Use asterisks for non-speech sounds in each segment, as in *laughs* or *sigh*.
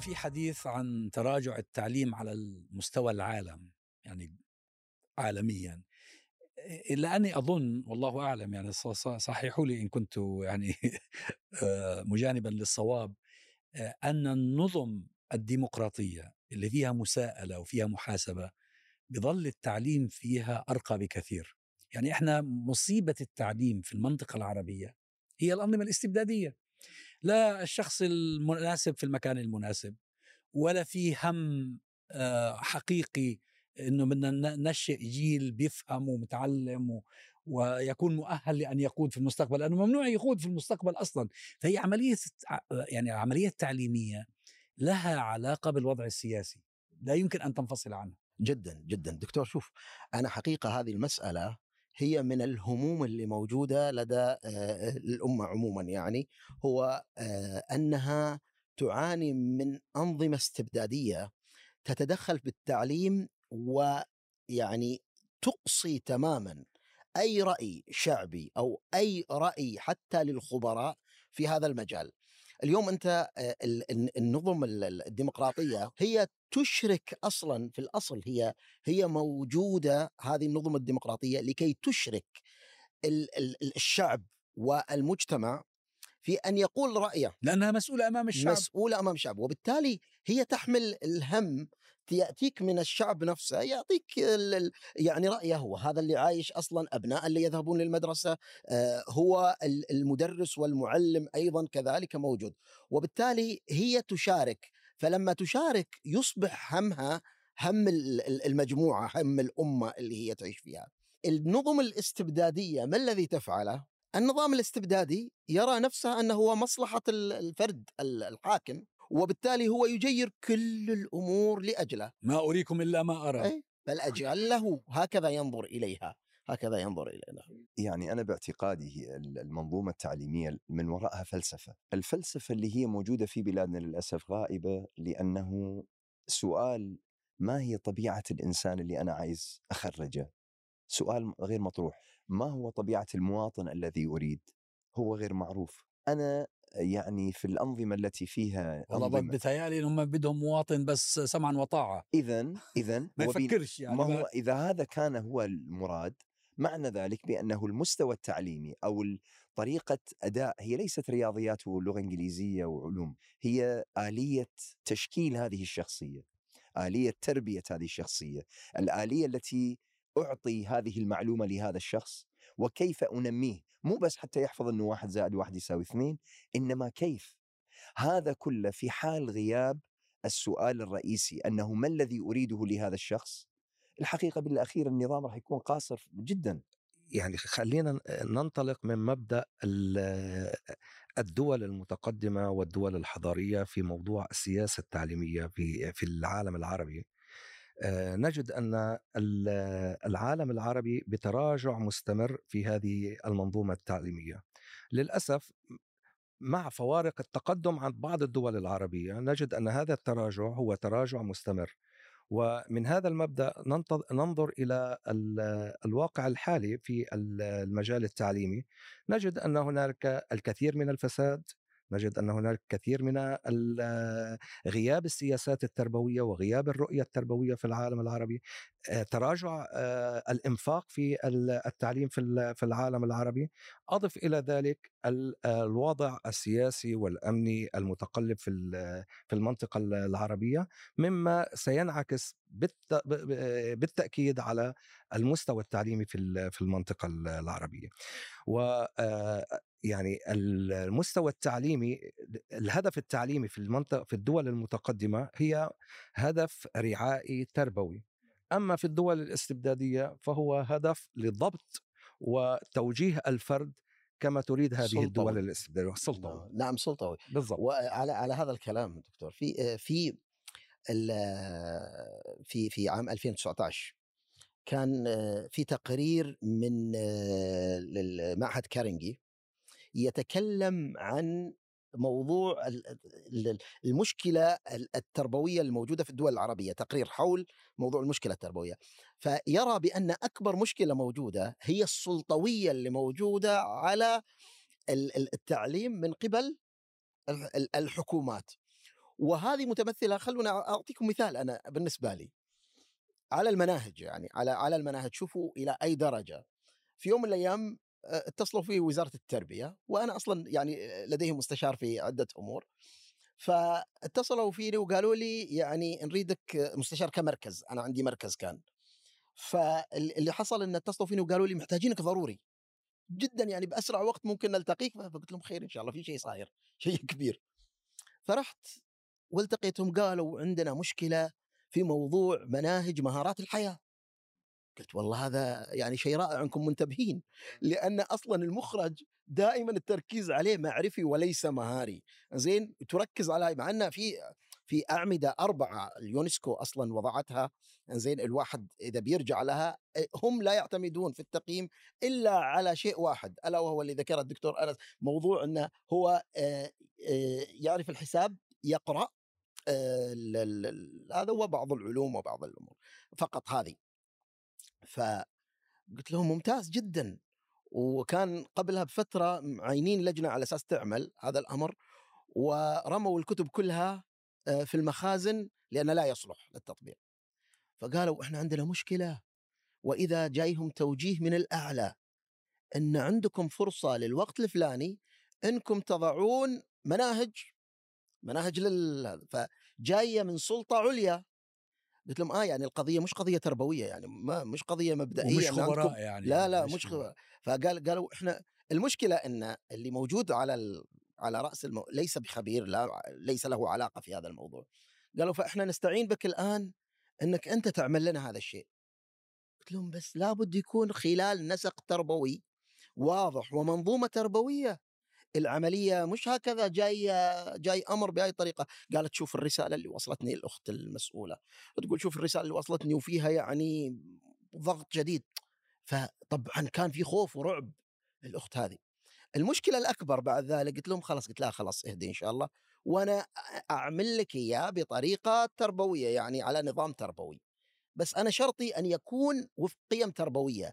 إنه في حديث عن تراجع التعليم على المستوى العالم يعني عالميا. الا أني أظن والله أعلم يعني صححوا لي إن كنت يعني *laughs* مجانبا للصواب أن النظم الديمقراطية اللي فيها مساءلة وفيها محاسبة بظل التعليم فيها أرقى بكثير. يعني إحنا مصيبة التعليم في المنطقة العربية هي الأنظمة الاستبدادية. لا الشخص المناسب في المكان المناسب ولا في هم آه، حقيقي إنه بدنا ننشئ جيل بيفهم ومتعلم ويكون مؤهل لأن يقود في المستقبل لأنه ممنوع يقود في المستقبل أصلا. فهي عملية يعني عملية تعليمية لها علاقة بالوضع السياسي لا يمكن أن تنفصل عنه جدا جدا. دكتور شوف أنا حقيقة هذه المسألة هي من الهموم اللي موجودة لدى الأمة عموما يعني هو أنها تعاني من أنظمة استبدادية تتدخل بالتعليم ويعني تقصي تماما أي رأي شعبي أو أي رأي حتى للخبراء في هذا المجال. اليوم أنت النظم الديمقراطية هي تشرك أصلا في الأصل هي هي موجودة هذه النظم الديمقراطية لكي تشرك الشعب والمجتمع في أن يقول رأيه. لأنها مسؤولة أمام الشعب. مسؤولة أمام الشعب وبالتالي هي تحمل الهم يأتيك من الشعب نفسه يعطيك يعني رأيه هو هذا اللي عايش أصلا أبناء اللي يذهبون للمدرسة آه، هو المدرس والمعلم أيضا كذلك موجود. وبالتالي هي تشارك فلما تشارك يصبح همها هم المجموعة هم الأمة اللي هي تعيش فيها. النظم الاستبدادية ما الذي تفعله؟ النظام الاستبدادي يرى نفسه أنه هو مصلحة الفرد الحاكم وبالتالي هو يجير كل الأمور لأجله. ما أريكم إلا ما أرى. أي بل أجعل له هكذا ينظر إليها. هكذا ينظر الينا يعني أنا باعتقادي المنظومة التعليمية من وراءها فلسفة، الفلسفة اللي هي موجودة في بلادنا للأسف غائبة لأنه سؤال ما هي طبيعة الإنسان اللي أنا عايز أخرجه؟ سؤال غير مطروح، ما هو طبيعة المواطن الذي أريد؟ هو غير معروف، أنا يعني في الأنظمة التي فيها والله بتهيألي انهم بدهم مواطن بس سمعا وطاعة. اذا اذا *laughs* ما يفكرش يعني ما هو إذا هذا كان هو المراد معنى ذلك بأنه المستوى التعليمي أو طريقة أداء هي ليست رياضيات ولغة إنجليزية وعلوم هي آلية تشكيل هذه الشخصية آلية تربية هذه الشخصية الآلية التي أعطي هذه المعلومة لهذا الشخص وكيف أنميه. مو بس حتى يحفظ إنه واحد زائد واحد يساوي اثنين إنما كيف. هذا كله في حال غياب السؤال الرئيسي أنه ما الذي أريده لهذا الشخص؟ الحقيقة بالأخير النظام راح يكون قاصر جدا. يعني خلينا ننطلق من مبدأ الدول المتقدمة والدول الحضارية في موضوع السياسة التعليمية في في العالم العربي. نجد أن العالم العربي بتراجع مستمر في هذه المنظومة التعليمية. للأسف مع فوارق التقدم عن بعض الدول العربية نجد أن هذا التراجع هو تراجع مستمر. ومن هذا المبدأ ننظر إلى الواقع الحالي في المجال التعليمي نجد أن هناك الكثير من الفساد نجد أن هناك كثير من غياب السياسات التربوية وغياب الرؤية التربوية في العالم العربي آه، تراجع آه، الإنفاق في التعليم في العالم العربي. أضف إلى ذلك الوضع السياسي والأمني المتقلب في المنطقة العربية مما سينعكس بالتأكيد على المستوى التعليمي في المنطقة العربية. و آه، يعني المستوى التعليمي الهدف التعليمي في المنطقة في الدول المتقدمة هي هدف رعائي تربوي. أما في الدول الاستبدادية فهو هدف لضبط وتوجيه الفرد كما تريد هذه سلطوي. الدول الاستبدادية سلطوي. نعم سلطوي. بالضبط. وعلى على هذا الكلام دكتور في في في في عام 2019 كان في تقرير من معهد كارنجي يتكلم عن موضوع المشكلة التربوية الموجودة في الدول العربية تقرير حول موضوع المشكلة التربوية. فيرى بأن أكبر مشكلة موجودة هي السلطوية اللي موجودة على التعليم من قبل الحكومات. وهذه متمثلة خلونا أعطيكم مثال أنا بالنسبة لي. على المناهج يعني على على المناهج. شوفوا إلى أي درجة. في يوم من الأيام آه، اتصلوا في وزارة التربية وأنا أصلا يعني لديهم مستشار في عدة أمور. فاتصلوا فيني وقالوا لي يعني نريدك مستشار كمركز أنا عندي مركز كان. فاللي حصل إن اتصلوا فيني وقالوا لي محتاجينك ضروري. جدا يعني بأسرع وقت ممكن نلتقيك فقلت لهم خير إن شاء الله في شيء صاير *laughs* شيء كبير. فرحت والتقيتهم قالوا عندنا مشكلة في موضوع مناهج مهارات الحياة. قلت والله هذا يعني شيء رائع إنكم منتبهين لأن أصلا المخرج دائما التركيز عليه معرفي وليس مهاري. زين؟ تركز على مع إنه في في أعمدة أربعة اليونسكو أصلا وضعتها زين؟ الواحد إذا بيرجع لها هم لا يعتمدون في التقييم إلا على شيء واحد ألا وهو اللي ذكره الدكتور أنس موضوع إنه هو يعرف الحساب يقرأ هذا هو بعض العلوم وبعض الأمور. فقط هذه. فقلت لهم ممتاز جدا. وكان قبلها بفترة معينين لجنة على أساس تعمل هذا الأمر ورموا الكتب كلها في المخازن لأنه لا يصلح للتطبيق. فقالوا إحنا عندنا مشكلة وإذا جايهم توجيه من الأعلى أن عندكم فرصة للوقت الفلاني أنكم تضعون مناهج مناهج لل فجاية من سلطة عليا. قلت لهم آه يعني القضية مش قضية تربوية يعني ما مش قضية مبدئية ومش خبراء يعني لا لا مش خبراء. فقال قالوا إحنا المشكلة إن اللي موجود على على رأس المو... ليس بخبير لا ليس له علاقة في هذا الموضوع. قالوا فإحنا نستعين بك الآن إنك أنت تعمل لنا هذا الشيء. قلت لهم بس لابد يكون خلال نسق تربوي واضح ومنظومة تربوية. العملية مش هكذا جاي جاي أمر بهذه الطريقة قالت شوف الرسالة اللي وصلتني الاخت المسؤولة. تقول شوف الرسالة اللي وصلتني وفيها يعني ضغط جديد. فطبعا كان في خوف ورعب الأخت هذه. المشكلة الأكبر بعد ذلك قلت لهم خلاص قلت لا خلاص اهدي إن شاء الله. وأنا أعمل لك إياه بطريقة تربوية يعني على نظام تربوي. بس أنا شرطي أن يكون وفق قيم تربوية.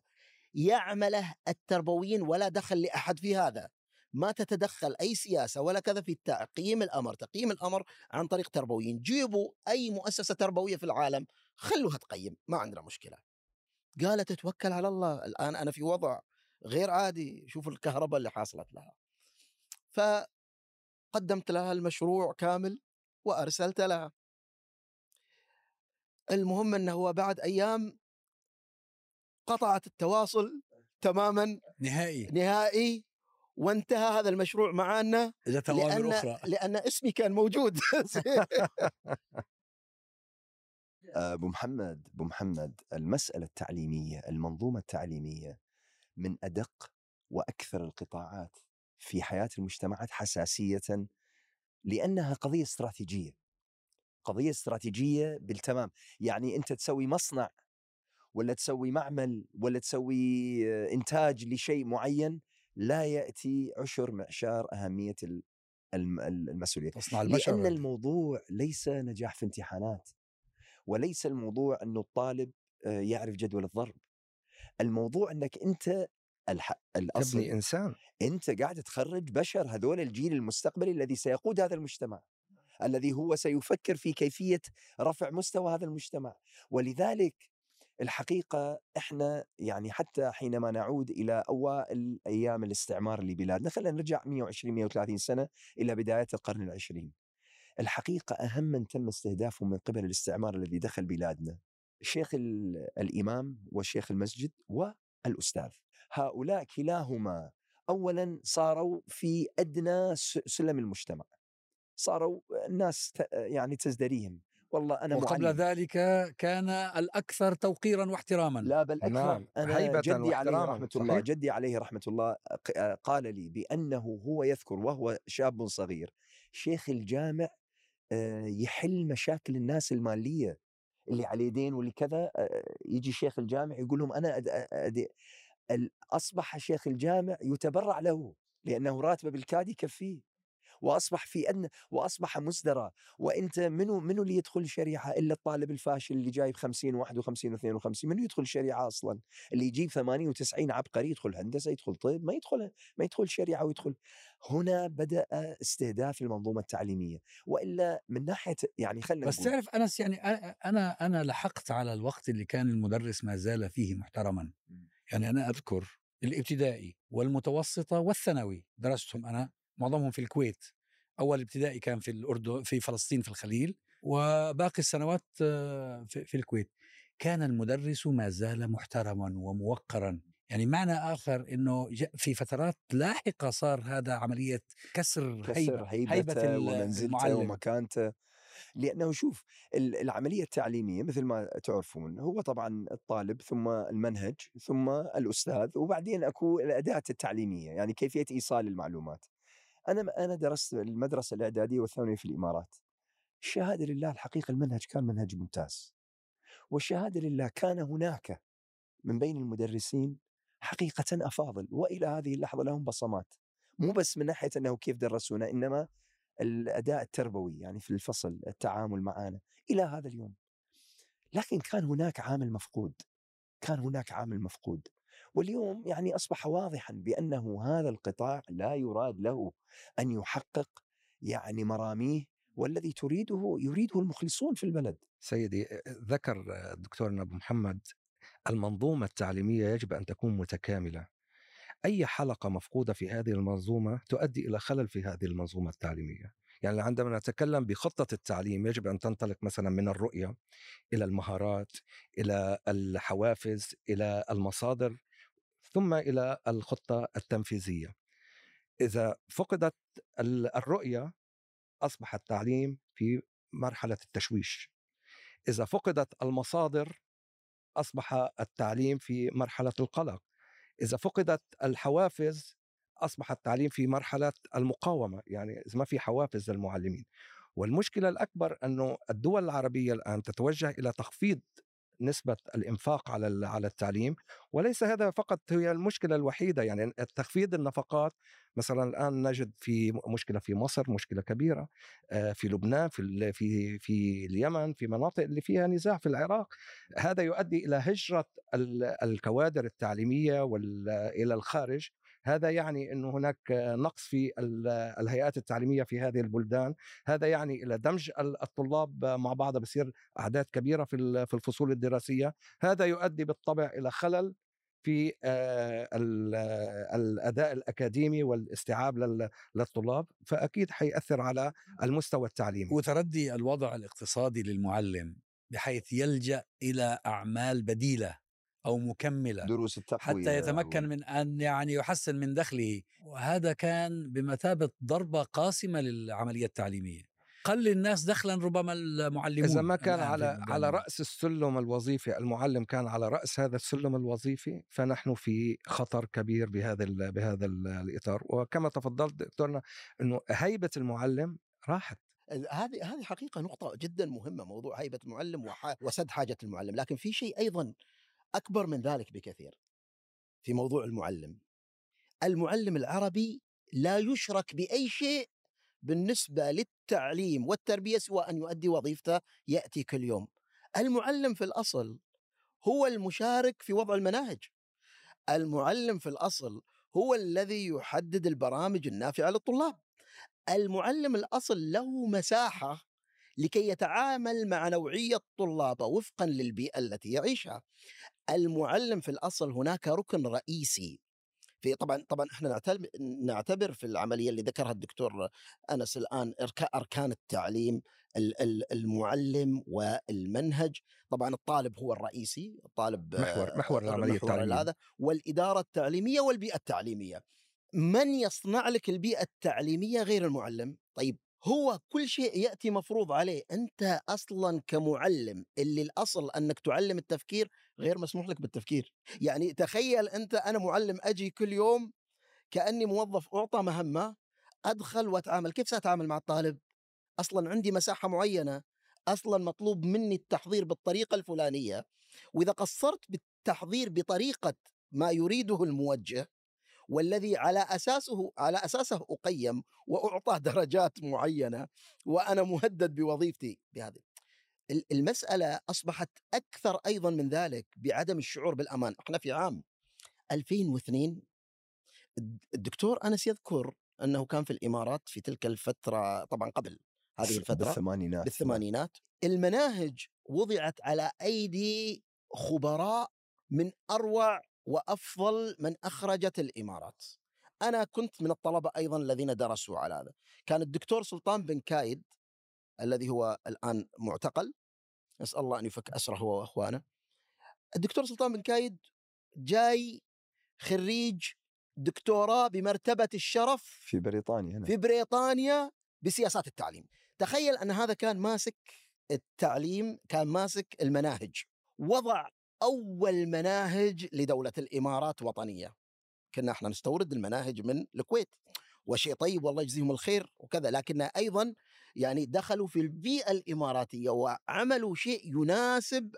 يعمله التربويين ولا دخل لأحد في هذا. ما تتدخل أي سياسة ولا كذا في تقييم الأمر، تقييم الأمر عن طريق تربويين، جيبوا أي مؤسسة تربوية في العالم خلوها تقيم، ما عندنا مشكلة. قالت توكل على الله، الآن أنا في وضع غير عادي شوف الكهرباء اللي حاصلت لها. فقدمت لها المشروع كامل وأرسلت لها. المهم إنه هو بعد أيام قطعت التواصل تماما. نهائي. نهائي. وانتهى هذا المشروع معنا لأن, أخرى. *laughs* لأن اسمي كان موجود *laughs* أبو محمد أبو محمد المسألة التعليمية المنظومة التعليمية من أدق وأكثر القطاعات في حياة المجتمعات حساسية لأنها قضية استراتيجية. قضية استراتيجية بالتمام، يعني أنت تسوي مصنع ولا تسوي معمل ولا تسوي إنتاج لشيء معين لا يأتي عشر معشار أهمية المسؤولية. تصنع البشر لأن الموضوع ليس نجاح في امتحانات وليس الموضوع انه الطالب آه، يعرف جدول الضرب. الموضوع أنك أنت. الأصل تبني إنسان. أنت قاعد تخرج بشر هذول الجيل المستقبلي الذي سيقود هذا المجتمع الذي هو سيفكر في كيفية رفع مستوى هذا المجتمع. ولذلك الحقيقة إحنا يعني حتى حينما نعود إلى أوائل أيام الاستعمار لبلادنا خلينا نرجع 120 130 سنة إلى بداية القرن العشرين. الحقيقة أهم من تم استهدافه من قبل الاستعمار الذي دخل بلادنا شيخ الإمام وشيخ المسجد والأستاذ. هؤلاء كلاهما اولا صاروا في أدنى سلم المجتمع. صاروا الناس يعني تزدريهم. والله أنا وقبل معلم. ذلك كان الأكثر توقيرا واحتراما لا بل أكثر نعم. أنا جدي عليه رحمة الله صحيح. جدي عليه رحمة الله قال لي بأنه هو يذكر وهو شاب صغير شيخ الجامع يحل مشاكل الناس المالية اللي عليه دين واللي كذا يجي شيخ الجامع يقول لهم أنا أدي أصبح شيخ الجامع يتبرع له لأنه راتبه بالكاد يكفيه وأصبح في ادنى وأصبح مزدرى. وأنت منو منو اللي يدخل الشريعه إلا الطالب الفاشل اللي جايب 50 51 و52 منو يدخل الشريعه أصلا؟ اللي يجيب 80 و90 عبقري يدخل هندسة يدخل طب ما يدخل ما يدخل الشريعه ويدخل. هنا بدأ استهداف المنظومة التعليمية. وإلا من ناحية يعني خلينا بس تعرف أنس يعني أنا أنا لحقت على الوقت اللي كان المدرس ما زال فيه محترما. يعني أنا أذكر الابتدائي والمتوسطة والثانوي درستهم أنا. معظمهم في الكويت. أول ابتدائي كان في الأردن في فلسطين في الخليل وباقي السنوات في الكويت. كان المدرس ما زال محترما وموقرا. يعني معنى آخر إنه في فترات لاحقة صار هذا عملية كسر, كسر هيبة, هيبة, هيبة ومنزلته ومكانته لأنه شوف العملية التعليمية مثل ما تعرفون هو طبعا الطالب ثم المنهج ثم الأستاذ وبعدين أكو الأداة التعليمية يعني كيفية إيصال المعلومات. أنا أنا درست المدرسة الإعدادية والثانوية في الإمارات. الشهادة لله الحقيقة المنهج كان منهج ممتاز. والشهادة لله كان هناك من بين المدرسين حقيقة أفاضل وإلى هذه اللحظة لهم بصمات. مو بس من ناحية أنه كيف درسونا إنما الأداء التربوي يعني في الفصل التعامل معنا إلى هذا اليوم. لكن كان هناك عامل مفقود كان هناك عامل مفقود. واليوم يعني أصبح واضحا بأنه هذا القطاع لا يراد له أن يحقق يعني مراميه والذي تريده يريده المخلصون في البلد. سيدي ذكر الدكتور أبو محمد المنظومة التعليمية يجب أن تكون متكاملة. أي حلقة مفقودة في هذه المنظومة تؤدي إلى خلل في هذه المنظومة التعليمية. يعني عندما نتكلم بخطة التعليم يجب أن تنطلق مثلا من الرؤية إلى المهارات إلى الحوافز إلى المصادر ثم إلى الخطة التنفيذية. إذا فقدت الرؤية أصبح التعليم في مرحلة التشويش. إذا فقدت المصادر أصبح التعليم في مرحلة القلق. إذا فقدت الحوافز أصبح التعليم في مرحلة المقاومة يعني إذا ما في حوافز للمعلمين والمشكلة الأكبر أنه الدول العربية الآن تتوجه إلى تخفيض نسبة الإنفاق على على التعليم وليس هذا فقط هي المشكلة الوحيدة يعني تخفيض النفقات مثلا الآن نجد في مشكلة في مصر مشكلة كبيرة آه، في لبنان في في في اليمن في مناطق اللي فيها نزاع في العراق. هذا يؤدي إلى هجرة الكوادر التعليمية إلى الخارج. هذا يعني إنه هناك نقص في الهيئات التعليمية في هذه البلدان هذا يعني إلى دمج الطلاب مع بعض بصير أعداد كبيرة في الفصول الدراسية هذا يؤدي بالطبع إلى خلل في الأداء الأكاديمي والاستيعاب للطلاب فأكيد حيأثر على المستوى التعليمي. وتردي الوضع الاقتصادي للمعلم بحيث يلجأ إلى أعمال بديلة. أو مكملة دروس التقويه حتى يتمكن من أن يعني يحسن من دخله. وهذا كان بمثابة ضربة قاسمة للعملية التعليمية. قل الناس دخلا ربما المعلمون اذا ما كان على على رأس السلم الوظيفي المعلم كان على رأس هذا السلم الوظيفي فنحن في خطر كبير بهذا بهذا الإطار. وكما تفضلت دكتورنا إنه هيبة المعلم راحت. هذه هذه حقيقة نقطة جدا مهمة موضوع هيبة المعلم وسد حاجة المعلم. لكن في شيء أيضا أكبر من ذلك بكثير في موضوع المعلم. المعلم العربي لا يشرك بأي شيء بالنسبة للتعليم والتربية سوى أن يؤدي وظيفته يأتي كل يوم. المعلم في الأصل هو المشارك في وضع المناهج. المعلم في الأصل هو الذي يحدد البرامج النافعة للطلاب. المعلم الأصل له مساحة لكي يتعامل مع نوعية طلابه وفقا للبيئة التي يعيشها. المعلم في الأصل هناك ركن رئيسي. في طبعا طبعا إحنا نعتبر في العملية اللي ذكرها الدكتور أنس الآن أركان التعليم المعلم والمنهج. طبعا الطالب هو الرئيسي الطالب محور محور العملية التعليمية. هذا والإدارة التعليمية والبيئة التعليمية. من يصنع لك البيئة التعليمية غير المعلم؟ طيب هو كل شيء يأتي مفروض عليه. أنت أصلا كمعلم اللي الأصل أنك تعلم التفكير غير مسموح لك بالتفكير. يعني تخيل أنت أنا معلم أجي كل يوم كأني موظف أعطى مهمة أدخل وأتعامل. كيف سأتعامل مع الطالب؟ أصلا عندي مساحة معينة. أصلا مطلوب مني التحضير بالطريقة الفلانية. وإذا قصرت بالتحضير بطريقة ما يريده الموجه والذي على أساسه على أساسه أقيم وأعطى *laughs* درجات معينة وأنا مهدد بوظيفتي بهذه. ال- المسألة أصبحت أكثر أيضا من ذلك بعدم الشعور بالأمان. إحنا في عام 2002 الد- الدكتور أنس يذكر أنه كان في الإمارات في تلك الفترة طبعا قبل هذه الفترة بالثمانينات بالثمانينات المناهج وضعت على أيدي خبراء من أروع وأفضل من أخرجت الإمارات. أنا كنت من الطلبة أيضا الذين درسوا على هذا. كان الدكتور سلطان بن كايد الذي هو الآن معتقل نسال الله أن يفك أسره هو وأخوانه. الدكتور سلطان بن كايد جاي خريج دكتوراه بمرتبة الشرف في بريطانيا هنا في بريطانيا بسياسات التعليم تخيل أن هذا كان ماسك التعليم كان ماسك المناهج وضع أول مناهج لدولة الإمارات وطنية كنا إحنا نستورد المناهج من الكويت. وشيء طيب والله يجزيهم الخير وكذا. لكن أيضا يعني دخلوا في البيئة الإماراتية وعملوا شيء يناسب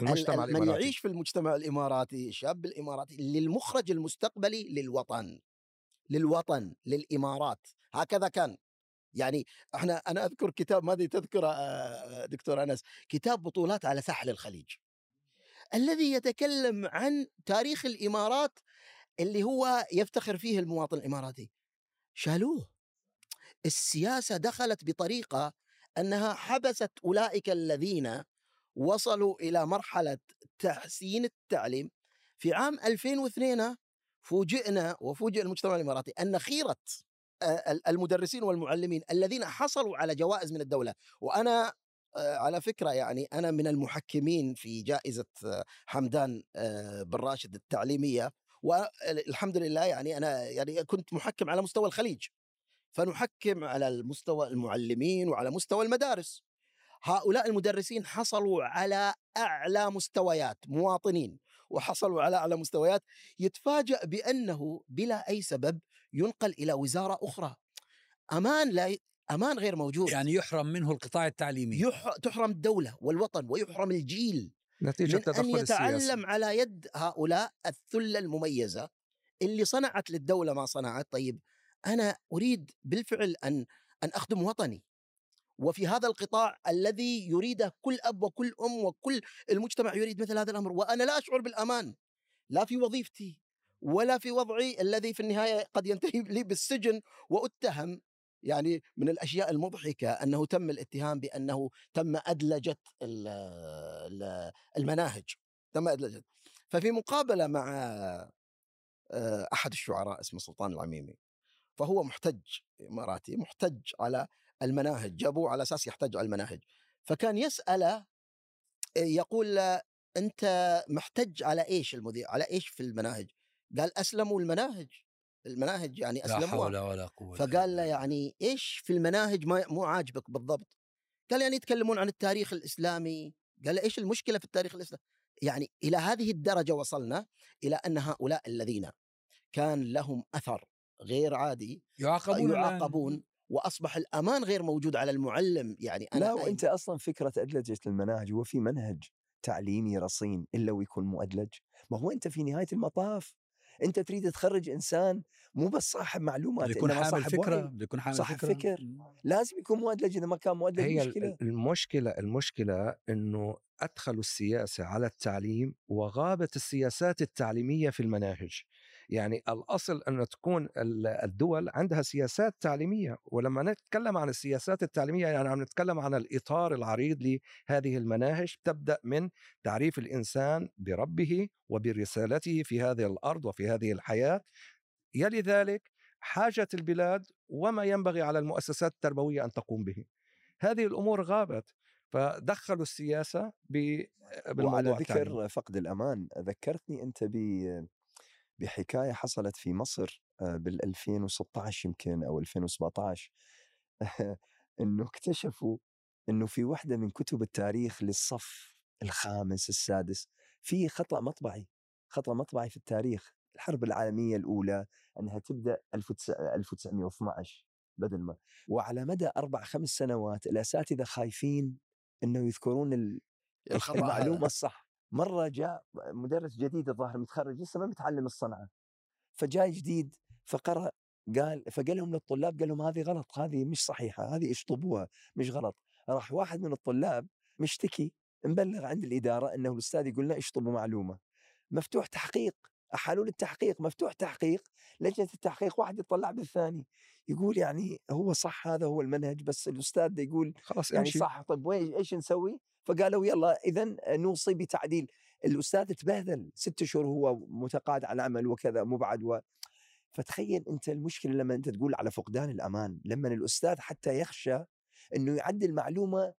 المجتمع ال- من الإماراتي. يعيش في المجتمع الإماراتي الشاب الإماراتي للمخرج المستقبلي للوطن. للوطن للإمارات. هكذا كان. يعني إحنا أنا أذكر كتاب ما أدري تذكره آه، دكتور أنس. كتاب بطولات على ساحل الخليج. الذي يتكلم عن تاريخ الإمارات اللي هو يفتخر فيه المواطن الإماراتي. شالوه. السياسة دخلت بطريقة أنها حبست أولئك الذين وصلوا إلى مرحلة تحسين التعليم. في عام 2002 فوجئنا وفوجئ المجتمع الإماراتي أن خيرة آه، ال- المدرسين والمعلمين الذين حصلوا على جوائز من الدولة. وأنا على فكرة يعني أنا من المحكمين في جائزة آه، حمدان آه، بن راشد التعليمية والحمد لله يعني أنا يعني كنت محكم على مستوى الخليج. فنحكم على المستوى المعلمين وعلى مستوى المدارس. هؤلاء المدرسين حصلوا على أعلى مستويات مواطنين وحصلوا على أعلى مستويات. يتفاجأ بأنه بلا أي سبب ينقل إلى وزارة أخرى. أمان لا. أمان غير موجود. يعني يحرم منه القطاع التعليمي. يح... تحرم الدولة والوطن ويحرم الجيل. نتيجة من تدخل ان السياسي. يتعلم على يد هؤلاء الثلة المميزة اللي صنعت للدولة ما صنعت. طيب أنا أريد بالفعل أن أن أخدم وطني. وفي هذا القطاع الذي يريده كل أب وكل أم وكل المجتمع يريد مثل هذا الأمر. وأنا لا أشعر بالأمان. لا في وظيفتي ولا في وضعي الذي في النهاية قد ينتهي لي بالسجن وأتهم. يعني من الأشياء المضحكة أنه تم الاتهام بأنه تم أدلجة ال- ال- المناهج تم أدلجة. ففي مقابلة مع آه، أحد الشعراء اسمه سلطان العميمي فهو محتج إماراتي محتج على المناهج جابوه على أساس يحتج على المناهج. فكان يسأله يقول له أنت محتج على إيش المذيع على إيش في المناهج؟ قال أسلموا المناهج. المناهج يعني لا أسلموها حول ولا قوة فقال له يعني إيش في المناهج ما مو عاجبك بالضبط؟ قال يعني يتكلمون عن التاريخ الإسلامي، قال له إيش المشكلة في التاريخ الإسلامي؟ يعني إلى هذه الدرجة وصلنا إلى أن هؤلاء الذين كان لهم أثر غير عادي يعاقبون. يعاقبون وأصبح الأمان غير موجود على المعلم يعني أنا لا وأنت أصلا فكرة ادلجه المناهج هو في منهج تعليمي رصين الا ويكون مؤدلج ما هو أنت في نهاية المطاف أنت تريد تخرج إنسان مو بس صاحب معلومات يكون حامل صاحب وعي. بده يكون حامل صاحب فكرة فكر. لازم يكون مؤدلج اذا ما كان مؤدلج هي مشكله ال- المشكلة المشكلة إنه أدخلوا السياسة على التعليم وغابت السياسات التعليمية في المناهج يعني الأصل انه تكون ال- الدول عندها سياسات تعليمية ولما نتكلم عن السياسات التعليمية يعني عم نتكلم عن الإطار العريض لهذه المناهج تبدأ من تعريف الإنسان بربه وبرسالته في هذه الأرض وفي هذه الحياة يلي ذلك حاجة البلاد وما ينبغي على المؤسسات التربوية أن تقوم به هذه الأمور غابت فدخلوا السياسة ب- وعلى بالموضوع ذكر التعليمي. فقد الأمان ذكرتني أنت ب بحكاية حصلت في مصر آه، بال 2016 يمكن أو 2017 *laughs* إنه اكتشفوا إنه في واحدة من كتب التاريخ للصف الخامس السادس في خطأ مطبعي خطأ مطبعي في التاريخ الحرب العالمية الأولى إنها تبدأ 1912 بدل ما. وعلى مدى أربع خمس سنوات الأساتذة خايفين إنه يذكرون ال- الخطأ المعلومة الصح. مرة جاء مدرس جديد الظاهر متخرج لسه ما متعلم الصنعة. فجاي جديد فقرأ قال فقال لهم للطلاب قال لهم هذه غلط هذه مش صحيحة هذه اشطبوها مش غلط. راح واحد من الطلاب مشتكي مبلغ عند الإدارة أنه الأستاذ يقول لنا اشطبوا معلومة. مفتوح تحقيق. أحالوا التحقيق مفتوح تحقيق لجنة التحقيق واحد يطلع بالثاني يقول يعني هو صح هذا هو المنهج بس الأستاذ ده يقول خلاص يعني امشي. صح طيب وين إيش نسوي؟ فقالوا يلا اذا نوصي بتعديل. الأستاذ تبهذل ست شهور هو متقاعد عن العمل وكذا مبعد و فتخيل أنت المشكلة لما أنت تقول على فقدان الأمان لما الأستاذ حتى يخشى إنه يعدل معلومة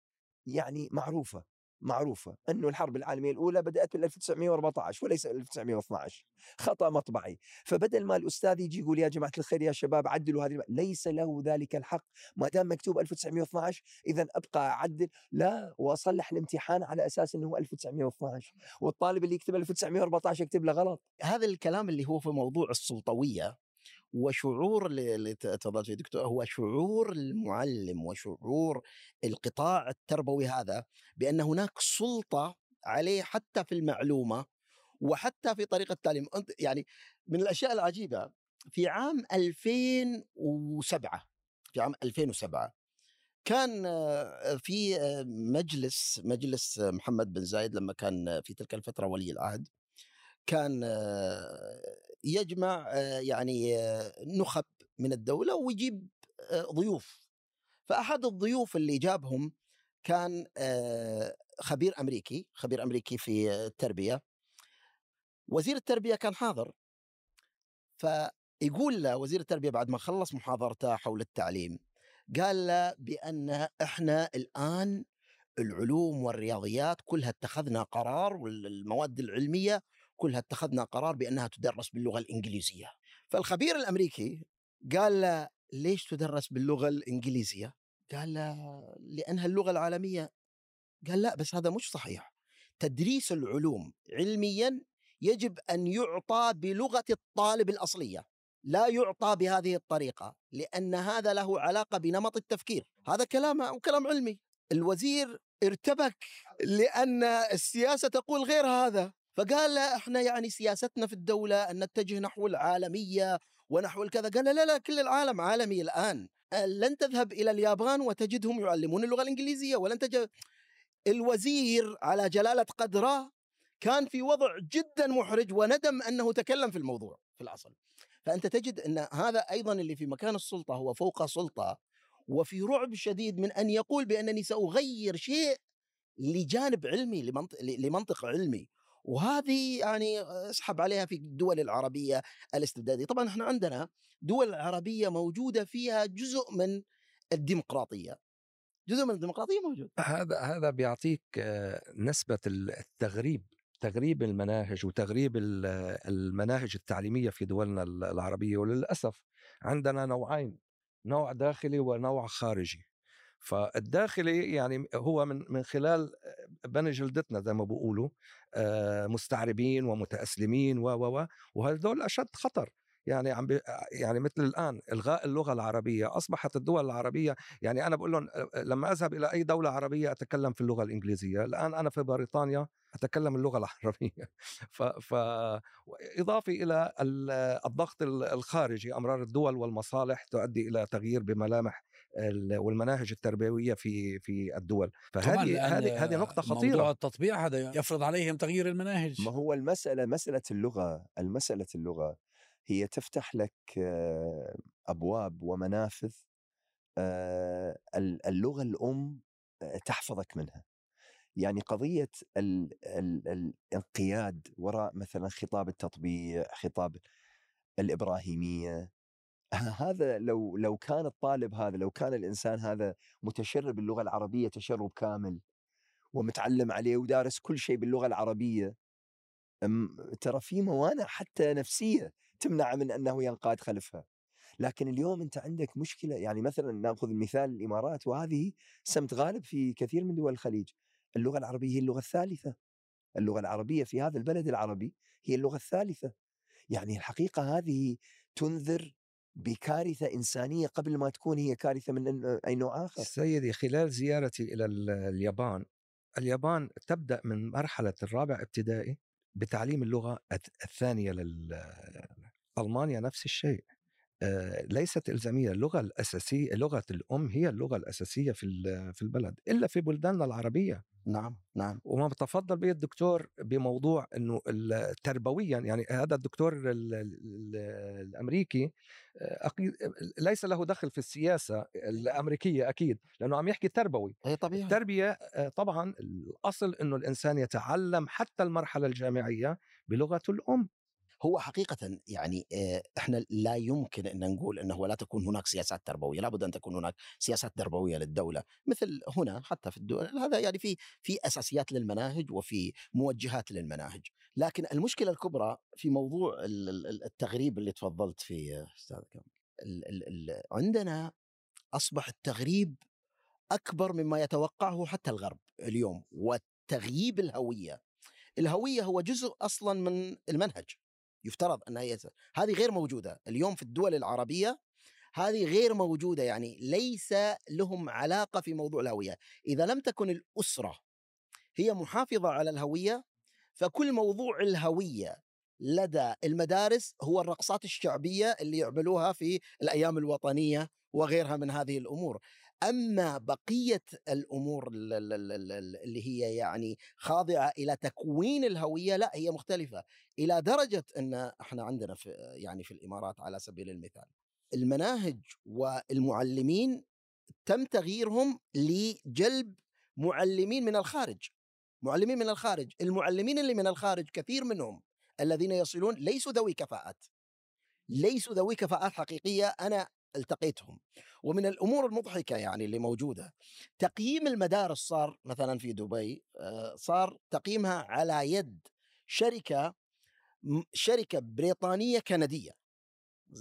يعني معروفة. معروفة أنه الحرب العالمية الأولى بدأت بال 1914 وليس 1912 خطأ مطبعي. فبدل ما الأستاذ يجي يقول يا جماعة الخير يا شباب عدلوا هذه ليس له ذلك الحق. ما دام مكتوب 1912 إذا أبقى أعدل. لا وأصلح الامتحان على أساس إنه هو 1912 والطالب اللي يكتب 1914 يكتب له غلط. هذا الكلام اللي هو في موضوع السلطوية وشعور اللي تفضلت فيه دكتور هو شعور المعلم وشعور القطاع التربوي هذا بأن هناك سلطة عليه حتى في المعلومة وحتى في طريقة التعليم. يعني من الأشياء العجيبة في عام 2007 في عام 2007 كان آه، في آه، مجلس مجلس آه، محمد بن زايد لما كان في تلك الفترة ولي العهد كان يجمع آه، يعني آه، نخب من الدولة ويجيب آه، ضيوف. فأحد الضيوف اللي جابهم كان خبير أمريكي خبير أمريكي في التربية. وزير التربية كان حاضر. فيقول له وزير التربية بعد ما خلص محاضرته حول التعليم قال له بأن إحنا الآن العلوم والرياضيات كلها اتخذنا قرار والمواد العلمية كلها اتخذنا قرار بأنها تدرس باللغة الإنجليزية. فالخبير الأمريكي قال له ليش تدرس باللغة الإنجليزية؟ قال له لأنها اللغة العالمية. قال لا بس هذا مش صحيح. تدريس العلوم علميا يجب أن يعطى بلغة الطالب الأصلية لا يعطى بهذه الطريقة لأن هذا له علاقة بنمط التفكير. هذا كلام وكلام علمي. الوزير ارتبك لأن السياسة تقول غير هذا. فقال لا إحنا يعني سياستنا في الدولة أن نتجه نحو العالمية ونحو الكذا. قال لا لا كل العالم عالمي الآن. لن تذهب إلى اليابان وتجدهم يعلمون اللغة الإنجليزية ولن تجد الوزير على جلالة قدرة كان في وضع جدا محرج وندم أنه تكلم في الموضوع في الأصل. فأنت تجد أن هذا أيضا اللي في مكان السلطة هو فوق سلطة وفي رعب شديد من أن يقول بأنني سأغير شيء لجانب علمي لمنطق, لمنطق علمي. وهذه يعني أسحب عليها في الدول العربية الاستبدادية، طبعا إحنا عندنا دول عربية موجودة فيها جزء من الديمقراطية. جزء من الديمقراطية موجود. هذا هذا بيعطيك آه، نسبة التغريب تغريب المناهج وتغريب ال- المناهج التعليمية في دولنا ال- العربية وللأسف عندنا نوعين نوع داخلي ونوع خارجي فالداخلي يعني هو من من خلال بني جلدتنا زي ما بيقولوا آه، مستعربين ومتأسلمين و و و وهذول أشد خطر. يعني عم بي يعني مثل الآن إلغاء اللغة العربية أصبحت الدول العربية يعني أنا بقول لهم لما أذهب إلى أي دولة عربية أتكلم في اللغة الإنجليزية. الآن أنا في بريطانيا أتكلم اللغة العربية. *laughs* ف, ف... اضافه إلى ال- الضغط ال- الخارجي أمرار الدول والمصالح تؤدي إلى تغيير بملامح والمناهج التربوية في في الدول. فهذه هذه هذه نقطة موضوع خطيره التطبيع هذا يفرض عليهم تغيير المناهج. ما هو المسألة مسألة اللغة المسألة اللغة هي تفتح لك آه، أبواب ومنافذ آه، ال- اللغة الأم آه، تحفظك منها. يعني قضية ال- ال- الانقياد وراء مثلا خطاب التطبيع خطاب الإبراهيمية هذا لو لو كان الطالب هذا لو كان الإنسان هذا متشرب اللغة العربية تشرب كامل ومتعلم عليه ودارس كل شيء باللغة العربية أم- ترى في موانع حتى نفسية تمنع من أنه ينقاد خلفها. لكن اليوم أنت عندك مشكلة يعني مثلا نأخذ مثال الإمارات وهذه سمت غالب في كثير من دول الخليج. اللغة العربية هي اللغة الثالثة. اللغة العربية في هذا البلد العربي هي اللغة الثالثة. يعني الحقيقة هذه تنذر بكارثة إنسانية قبل ما تكون هي كارثة من أي نوع آخر. سيدي خلال زيارتي إلى ال- اليابان اليابان تبدأ من مرحلة الرابع ابتدائي بتعليم اللغة الث- الثانية لل ألمانيا نفس الشيء. آه، ليست إلزامية. اللغة الأساسية لغة الأم هي اللغة الأساسية في في البلد إلا في بلداننا العربية. نعم نعم. وما بتفضل به الدكتور بموضوع إنه تربويا يعني هذا الدكتور ال- ال- الأمريكي آه، أكيد ليس له دخل في السياسة الأمريكية أكيد لأنه عم يحكي تربوي. هي طبيعي. التربية آه، طبعا الأصل إنه الإنسان يتعلم حتى المرحلة الجامعية بلغته الأم. هو حقيقة يعني إحنا لا يمكن أن نقول إنه لا تكون هناك سياسات تربوية، لابد أن تكون هناك سياسات تربوية للدولة، مثل هنا حتى في الدول هذا يعني في في أساسيات للمناهج وفي موجهات للمناهج، لكن المشكلة الكبرى في موضوع ال- ال- التغريب اللي تفضلت فيه أستاذ عندنا أصبح التغريب أكبر مما يتوقعه حتى الغرب اليوم، وتغييب الهوية. الهوية هو جزء أصلا من المنهج. يفترض انها هي هذه غير موجودة. اليوم في الدول العربية هذه غير موجودة يعني ليس لهم علاقة في موضوع الهوية. إذا لم تكن الأسرة هي محافظة على الهوية فكل موضوع الهوية لدى المدارس هو الرقصات الشعبية اللي يعملوها في الأيام الوطنية وغيرها من هذه الأمور. أما بقية الأمور ال- ال- ال- ال- اللي هي يعني خاضعة إلى تكوين الهوية لا هي مختلفة إلى درجة أن إحنا عندنا في يعني في الإمارات على سبيل المثال المناهج والمعلمين تم تغييرهم لجلب معلمين من الخارج معلمين من الخارج المعلمين اللي من الخارج كثير منهم الذين يصلون ليسوا ذوي كفاءات ليسوا ذوي كفاءات حقيقية أنا التقيتهم. ومن الأمور المضحكة يعني اللي موجودة تقييم المدارس صار مثلا في دبي آه، صار تقييمها على يد شركة شركة بريطانية كندية.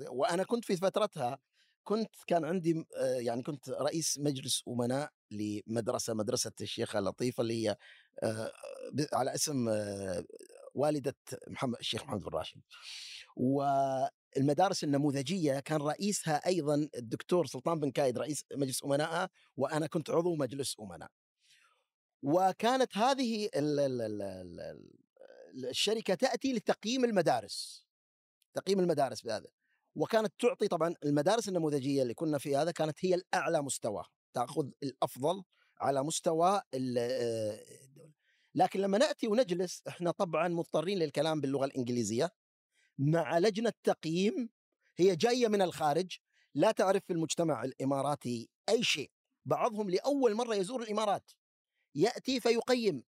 وأنا كنت في فترتها كنت كان عندي آه، يعني كنت رئيس مجلس أمناء لمدرسة مدرسة الشيخة لطيفه اللي هي آه، على اسم والدة محمد الشيخ محمد بن راشد. والمدارس النموذجية كان رئيسها أيضا الدكتور سلطان بن كايد رئيس مجلس امنائها وأنا كنت عضو مجلس أمناء. وكانت هذه ال- ال- ال- ال- ال- الشركة تأتي لتقييم المدارس تقييم المدارس بهذا. وكانت تعطي طبعا المدارس النموذجية اللي كنا في هذا كانت هي الأعلى مستوى تأخذ الأفضل على مستوى ال- آه، الدولة لكن لما نأتي ونجلس إحنا طبعا مضطرين للكلام باللغة الإنجليزية. مع لجنة تقييم هي جاية من الخارج لا تعرف في المجتمع الإماراتي أي شيء. بعضهم لأول مرة يزور الإمارات. يأتي فيقيم.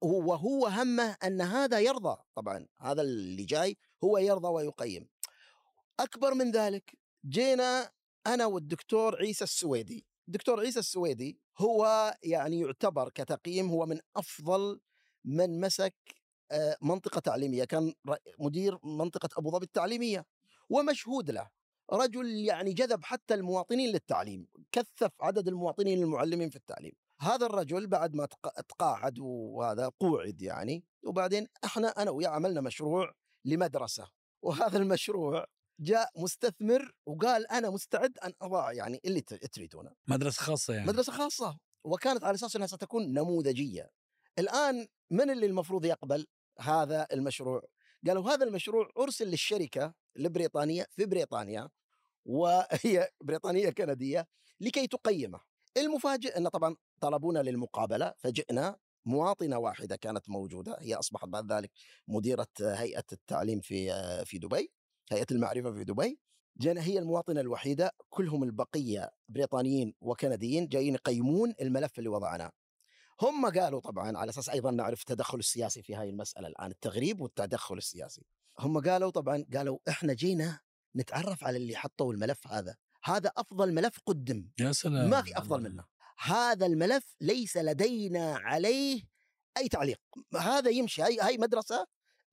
وهو همه أن هذا يرضى. طبعا هذا اللي جاي هو يرضى ويقيم. أكبر من ذلك جينا أنا والدكتور عيسى السويدي. الدكتور عيسى السويدي هو يعني يعتبر كتقييم هو من أفضل من مسك منطقة تعليمية كان مدير منطقة أبو ظبي التعليمية ومشهود له رجل يعني جذب حتى المواطنين للتعليم كثف عدد المواطنين المعلمين في التعليم. هذا الرجل بعد ما تق- تقاعد وهذا قوعد يعني وبعدين إحنا أنا وياه عملنا مشروع لمدرسة وهذا المشروع جاء مستثمر وقال أنا مستعد أن أضع يعني اللي تريدونه. مدرسة خاصة يعني. مدرسة خاصة وكانت على أساس إنها ستكون نموذجية. الآن من اللي المفروض يقبل؟ هذا المشروع. قالوا هذا المشروع أرسل للشركة البريطانية في بريطانيا وهي *laughs* بريطانية كندية لكي تقيمه. المفاجئ أن طبعا طلبونا للمقابلة فجئنا. مواطنة واحدة كانت موجودة هي أصبحت بعد ذلك مديرة هيئة التعليم في في دبي هيئة المعرفة في دبي. جينا هي المواطنة الوحيدة كلهم البقية بريطانيين وكنديين جايين يقيمون الملف اللي وضعناه. هم قالوا طبعا على أساس أيضا نعرف التدخل السياسي في هاي المسألة الآن التغريب والتدخل السياسي. هم قالوا طبعا قالوا إحنا جينا نتعرف على اللي حطوا الملف هذا. هذا أفضل ملف قدم. يا سلام ما في أفضل منه. هذا الملف ليس لدينا عليه أي تعليق. هذا يمشي. هاي هاي مدرسة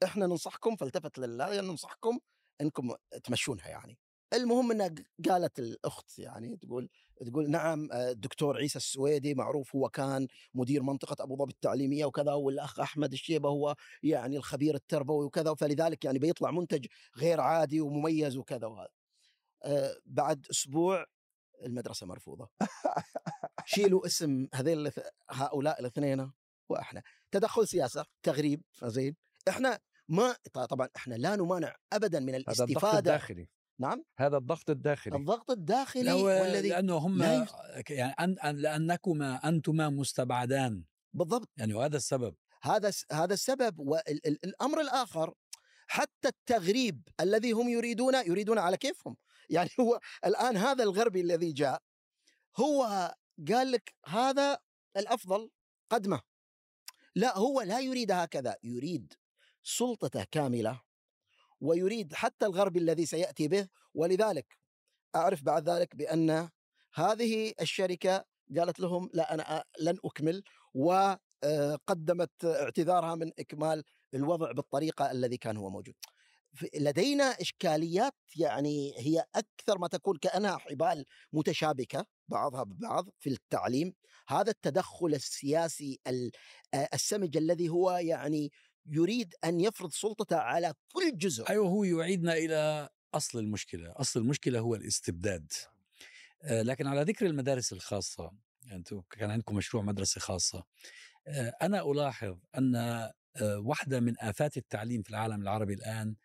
إحنا ننصحكم فالتفت لله ننصحكم إنكم تمشونها يعني. المهم إنها قالت الأخت يعني تقول تقول نعم آه، الدكتور عيسى السويدي معروف هو كان مدير منطقة أبو ظبي التعليمية وكذا والأخ أحمد الشيبة هو يعني الخبير التربوي وكذا فلذلك يعني بيطلع منتج غير عادي ومميز وكذا وهذا. آه، بعد أسبوع المدرسة مرفوضة. شيلوا اسم هذيل هؤلاء الاثنين وإحنا. تدخل سياسة تغريب زين. إحنا ما طبعا إحنا لا نمانع ابدا من هذا الاستفادة الداخلي. نعم؟ هذا الضغط الداخلي. الضغط الداخلي لو والذي لأنه هم يعني أن لأنكما أنتما مستبعدان. بالضبط. يعني وهذا السبب. هذا هذا السبب والامر الآخر حتى التغريب الذي هم يريدون يريدون على كيفهم. *laughs* يعني هو الآن هذا الغربي الذي جاء هو قال لك هذا الأفضل قدمه. لا هو لا يريد هكذا يريد سلطته كاملة ويريد حتى الغربي الذي سيأتي به ولذلك أعرف بعد ذلك بأن هذه الشركة قالت لهم لا أنا لن أكمل وقدمت اعتذارها من إكمال الوضع بالطريقة الذي كان هو موجود. لدينا إشكاليات يعني هي أكثر ما تكون كأنها حبال متشابكة بعضها ببعض في التعليم، هذا التدخل السياسي ال- آه، السمج الذي هو يعني يريد أن يفرض سلطته على كل جزء. أيوه هو يعيدنا إلى أصل المشكلة، أصل المشكلة هو الاستبداد. آه، لكن على ذكر المدارس الخاصة، يعني أنتم كان عندكم مشروع مدرسة خاصة. آه، أنا ألاحظ أن آه، واحدة من آفات التعليم في العالم العربي الآن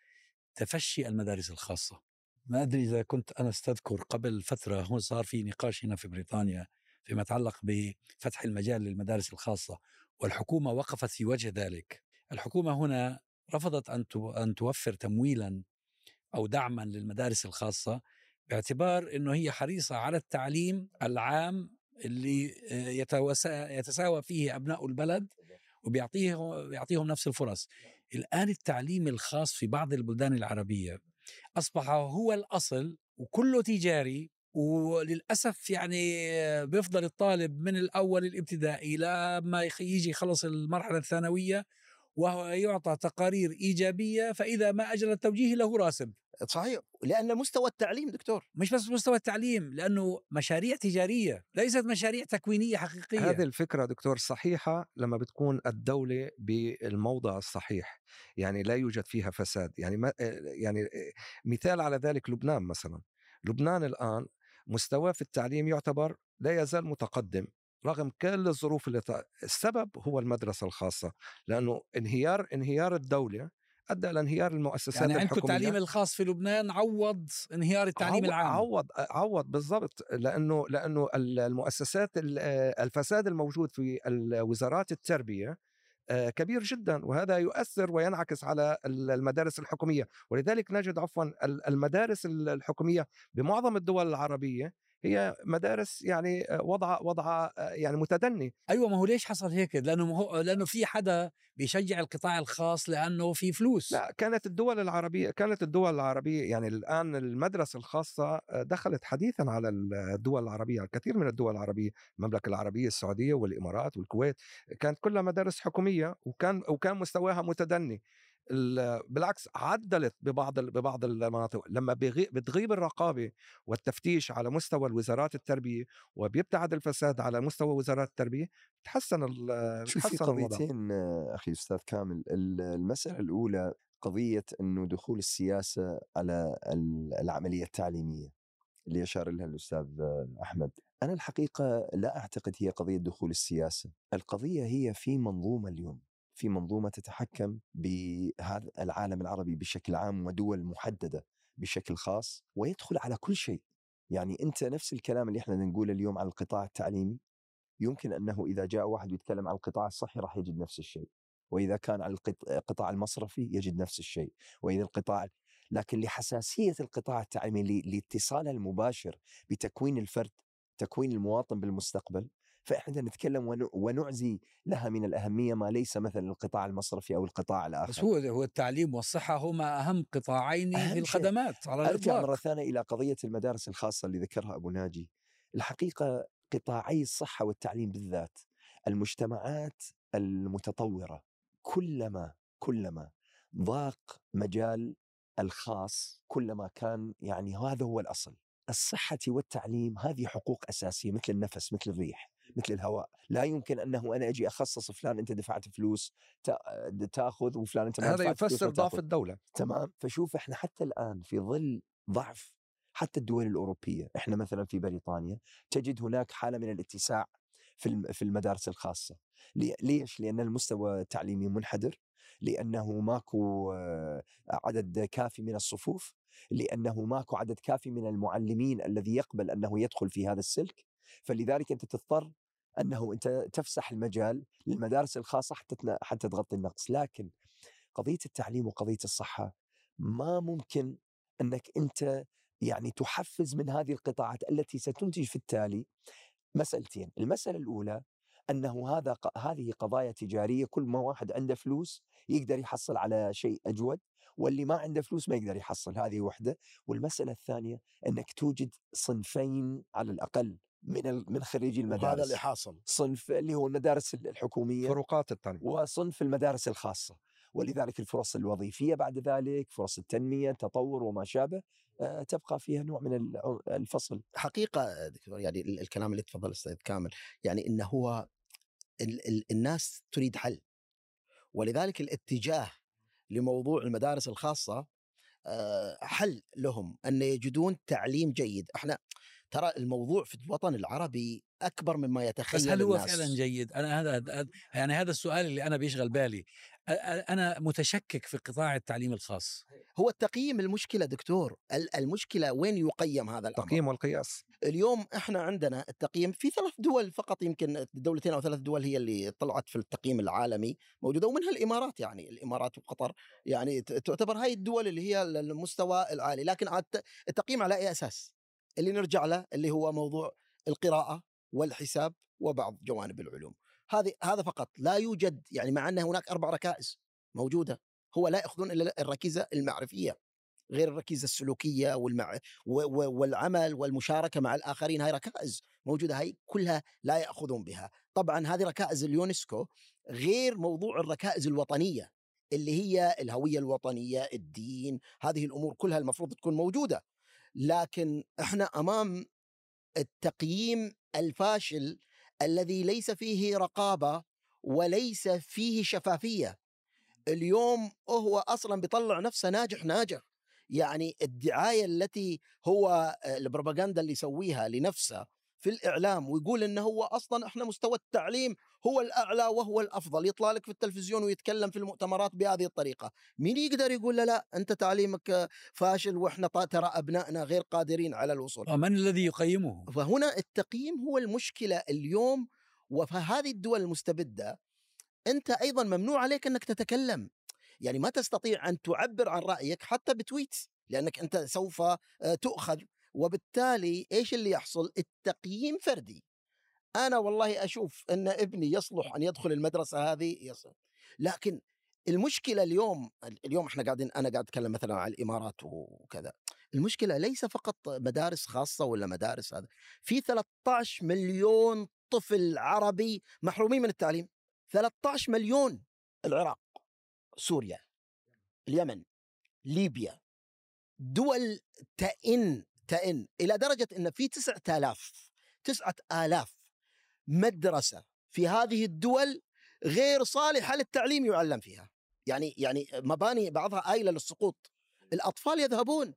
تفشي المدارس الخاصة. ما أدري إذا كنت أنا أستذكر قبل فترة هون صار في نقاش هنا في بريطانيا فيما يتعلق بفتح المجال للمدارس الخاصة والحكومة وقفت في وجه ذلك. الحكومة هنا رفضت أن أن توفر تمويلا أو دعما للمدارس الخاصة باعتبار إنه هي حريصة على التعليم العام اللي آه، يتوسا- يتساوى فيه أبناء البلد وبيعطيهم بيعطيهم نفس الفرص. الآن التعليم الخاص في بعض البلدان العربية أصبح هو الأصل وكله تجاري وللأسف يعني بيفضل الطالب من الأول الابتدائي لما يجي يخلص المرحلة الثانوية وهو يعطى تقارير إيجابية فإذا ما أجل التوجيه له راسب. صحيح لأن مستوى التعليم دكتور. مش بس مستوى التعليم لأنه مشاريع تجارية ليست مشاريع تكوينية حقيقية. هذه الفكرة دكتور صحيحة لما بتكون الدولة بالموضع الصحيح يعني لا يوجد فيها فساد. يعني ما يعني مثال على ذلك لبنان مثلا. لبنان الآن مستواه في التعليم يعتبر لا يزال متقدم. رغم كل الظروف اللي ط- السبب هو المدرسة الخاصة لأنه انهيار انهيار الدولة أدى إلى انهيار المؤسسات يعني عندكم التعليم الخاص في لبنان عوض انهيار التعليم عوض العام. عوض عوض بالضبط لأنه لأنه المؤسسات ال- الفساد الموجود في الوزارات التربية آه، كبير جدا وهذا يؤثر وينعكس على ال- المدارس الحكومية. ولذلك نجد عفوا ال- المدارس ال- الحكومية بمعظم الدول العربية هي مدارس يعني آه، وضع وضع آه، يعني متدني. أيوه ما هو ليش حصل هيك؟ لأنه ما هو لأنه في حدا بيشجع القطاع الخاص لأنه في فلوس. لا كانت الدول العربية كانت الدول العربية يعني الآن المدرسة الخاصة دخلت حديثا على الدول العربية الكثير من الدول العربية المملكة العربية السعودية والإمارات والكويت كانت كلها مدارس حكومية وكان وكان مستواها متدني. بالعكس عدلت ببعض ببعض المناطق. لما بتغيب الرقابة والتفتيش على مستوى الوزارات التربية وبيبتعد الفساد على مستوى وزارات التربية تحسن في الوضع. قضيتين أخي أستاذ كامل ال- المسألة الأولى قضية إنه دخول السياسة على ال- العملية التعليمية اللي أشار لها الأستاذ أحمد. أنا الحقيقة لا أعتقد هي قضية دخول السياسة. القضية هي في منظومة اليوم. في منظومة تتحكم بهذا العالم العربي بشكل عام ودول محددة بشكل خاص ويدخل على كل شيء. يعني أنت نفس الكلام اللي إحنا نقوله اليوم على القطاع التعليمي. يمكن أنه إذا جاء واحد يتكلم عن القطاع الصحي راح يجد نفس الشيء وإذا كان على القط- القطاع المصرفي يجد نفس الشيء وإذا القطاع لكن لحساسية القطاع التعليمي لاتصاله المباشر بتكوين الفرد تكوين المواطن بالمستقبل فإحنا نتكلم ون- ونعزي لها من الأهمية ما ليس مثلا القطاع المصرفي أو القطاع الآخر. بس هو هو التعليم والصحة هما أهم قطاعين أهم في شيء. الخدمات على أرجع الإطلاق. مرة ثانية إلى قضية المدارس الخاصة اللي ذكرها أبو ناجي. الحقيقة قطاعي الصحة والتعليم بالذات المجتمعات المتطورة كلما كلما ضاق مجال الخاص كلما كان يعني هذا هو الأصل. الصحة والتعليم هذه حقوق أساسية مثل النفس مثل الريح. مثل الهواء. لا يمكن أنه أنا أجي أخصص فلان أنت دفعت فلوس تا- تأخذ وفلان أنت ما هذا يفسر ضعف. الدولة. تمام؟ فشوف إحنا حتى الآن في ظل ضعف حتى الدول الأوروبية إحنا مثلا في بريطانيا تجد هناك حالة من الاتساع في في المدارس الخاصة. لي- ليش؟ لأن المستوى التعليمي منحدر لأنه ماكو آه، عدد كافي من الصفوف لأنه ماكو عدد كافي من المعلمين الذي يقبل أنه يدخل في هذا السلك. فلذلك أنت تضطر أنه أنت تفسح المجال للمدارس الخاصة حتى حتى تغطي النقص. لكن قضية التعليم وقضية الصحة ما ممكن أنك أنت يعني تحفز من هذه القطاعات التي ستنتج في التالي مسألتين، المسألة الأولى أنه هذا هذه قضايا تجارية كل ما واحد عنده فلوس يقدر يحصل على شيء أجود واللي ما عنده فلوس ما يقدر يحصل. هذه وحدة. والمسألة الثانية أنك توجد صنفين على الأقل. من من خريجي المدارس هذا اللي حاصل. صنف اللي هو المدارس الحكومية فروقات التعليم وصنف المدارس الخاصة. ولذلك الفرص الوظيفية بعد ذلك فرص التنمية التطور وما شابه آه، تبقى فيها نوع من الفصل. حقيقة دكتور يعني الكلام اللي تفضل أستاذ كامل يعني إنه هو ال ال الناس تريد حل. ولذلك الاتجاه لموضوع المدارس الخاصة آه، حل لهم أن يجدون تعليم جيد. إحنا ترى الموضوع في الوطن العربي أكبر مما يتخيل بس هل هو الناس. فعلا جيد؟ أنا هذا يعني هذا السؤال اللي أنا بيشغل بالي. أنا متشكك في قطاع التعليم الخاص. هو التقييم المشكلة دكتور المشكلة وين يقيم هذا الأمر؟ التقييم والقياس. اليوم إحنا عندنا التقييم في ثلاث دول فقط يمكن دولتين أو ثلاث دول هي اللي طلعت في التقييم العالمي موجودة ومنها الإمارات يعني. الإمارات وقطر يعني تعتبر هاي الدول اللي هي المستوى العالي لكن التقييم على أي أساس؟ اللي نرجع له اللي هو موضوع القراءة والحساب وبعض جوانب العلوم. هذه هذا فقط لا يوجد يعني مع أن هناك أربع ركائز موجودة هو لا يأخذون إلا الركيزة المعرفية غير الركيزة السلوكية والمع والعمل والمشاركة مع الآخرين. هاي ركائز موجودة هاي كلها لا يأخذون بها. طبعا هذه ركائز اليونسكو غير موضوع الركائز الوطنية اللي هي الهوية الوطنية الدين هذه الأمور كلها المفروض تكون موجودة. لكن إحنا أمام التقييم الفاشل الذي ليس فيه رقابة وليس فيه شفافية. اليوم هو أصلا بيطلع نفسه ناجح ناجح. يعني الدعاية التي هو البروباغندا اللي يسويها لنفسه في الإعلام ويقول إنه هو أصلا إحنا مستوى التعليم هو الأعلى وهو الأفضل يطلع لك في التلفزيون ويتكلم في المؤتمرات بهذه الطريقة. مين يقدر يقول له لا أنت تعليمك فاشل وإحنا ترى أبنائنا غير قادرين على الوصول. ومن الذي يقيمه. فهنا التقييم هو المشكلة اليوم وفي الدول المستبدة أنت أيضا ممنوع عليك إنك تتكلم. يعني ما تستطيع أن تعبر عن رأيك حتى بتويت لأنك أنت سوف تؤخذ. وبالتالي إيش اللي يحصل؟ التقييم فردي. أنا والله أشوف إن ابني يصلح أن يدخل المدرسة هذه يصلح. لكن المشكلة اليوم اليوم إحنا قاعدين أنا قاعد أتكلم مثلا عن الإمارات وكذا. المشكلة ليس فقط مدارس خاصة ولا مدارس هذا، في 13 مليون طفل عربي محرومين من التعليم. 13 مليون العراق سوريا اليمن ليبيا دول تئن تئن إلى درجة أن في تسعة آلاف تسعة آلاف مدرسة في هذه الدول غير صالحة للتعليم يعلم فيها. يعني يعني مباني بعضها آيلة للسقوط. الأطفال يذهبون.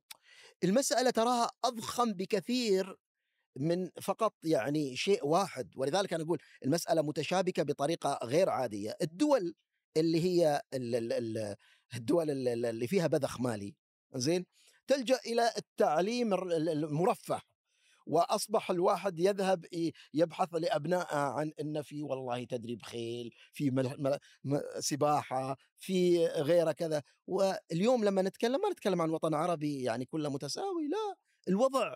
المسألة تراها أضخم بكثير من فقط يعني شيء واحد. ولذلك أنا أقول المسألة متشابكة بطريقة غير عادية. الدول اللي هي الدول اللي فيها بذخ مالي زين؟ تلجأ إلى التعليم المرفه وأصبح الواحد يذهب يبحث لابنائه عن إن في والله تدريب خيل في مل... مل... سباحة في غيره كذا. واليوم لما نتكلم ما نتكلم عن وطن عربي يعني كله متساوي لا الوضع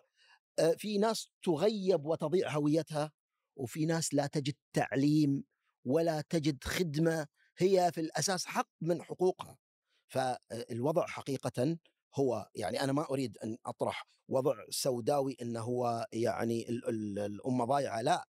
في ناس تغيب وتضيع هويتها وفي ناس لا تجد تعليم ولا تجد خدمة هي في الأساس حق من حقوقها. فالوضع حقيقه هو يعني أنا ما أريد أن أطرح وضع سوداوي انه هو يعني ال ال الأمة ضايعة لا.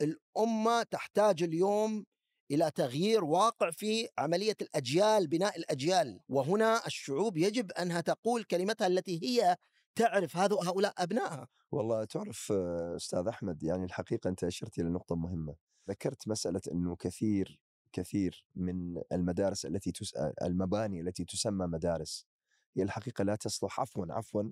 الأمة تحتاج اليوم إلى تغيير واقع في عملية الأجيال بناء الأجيال. وهنا الشعوب يجب أنها تقول كلمتها التي هي تعرف هذا هؤلاء أبنائها. والله تعرف أستاذ أحمد يعني الحقيقة أنت أشرت إلى نقطة مهمة. ذكرت مسألة إنه كثير كثير من المدارس التي تس... المباني التي تسمى مدارس هي الحقيقة لا تصلح. عفوا عفوا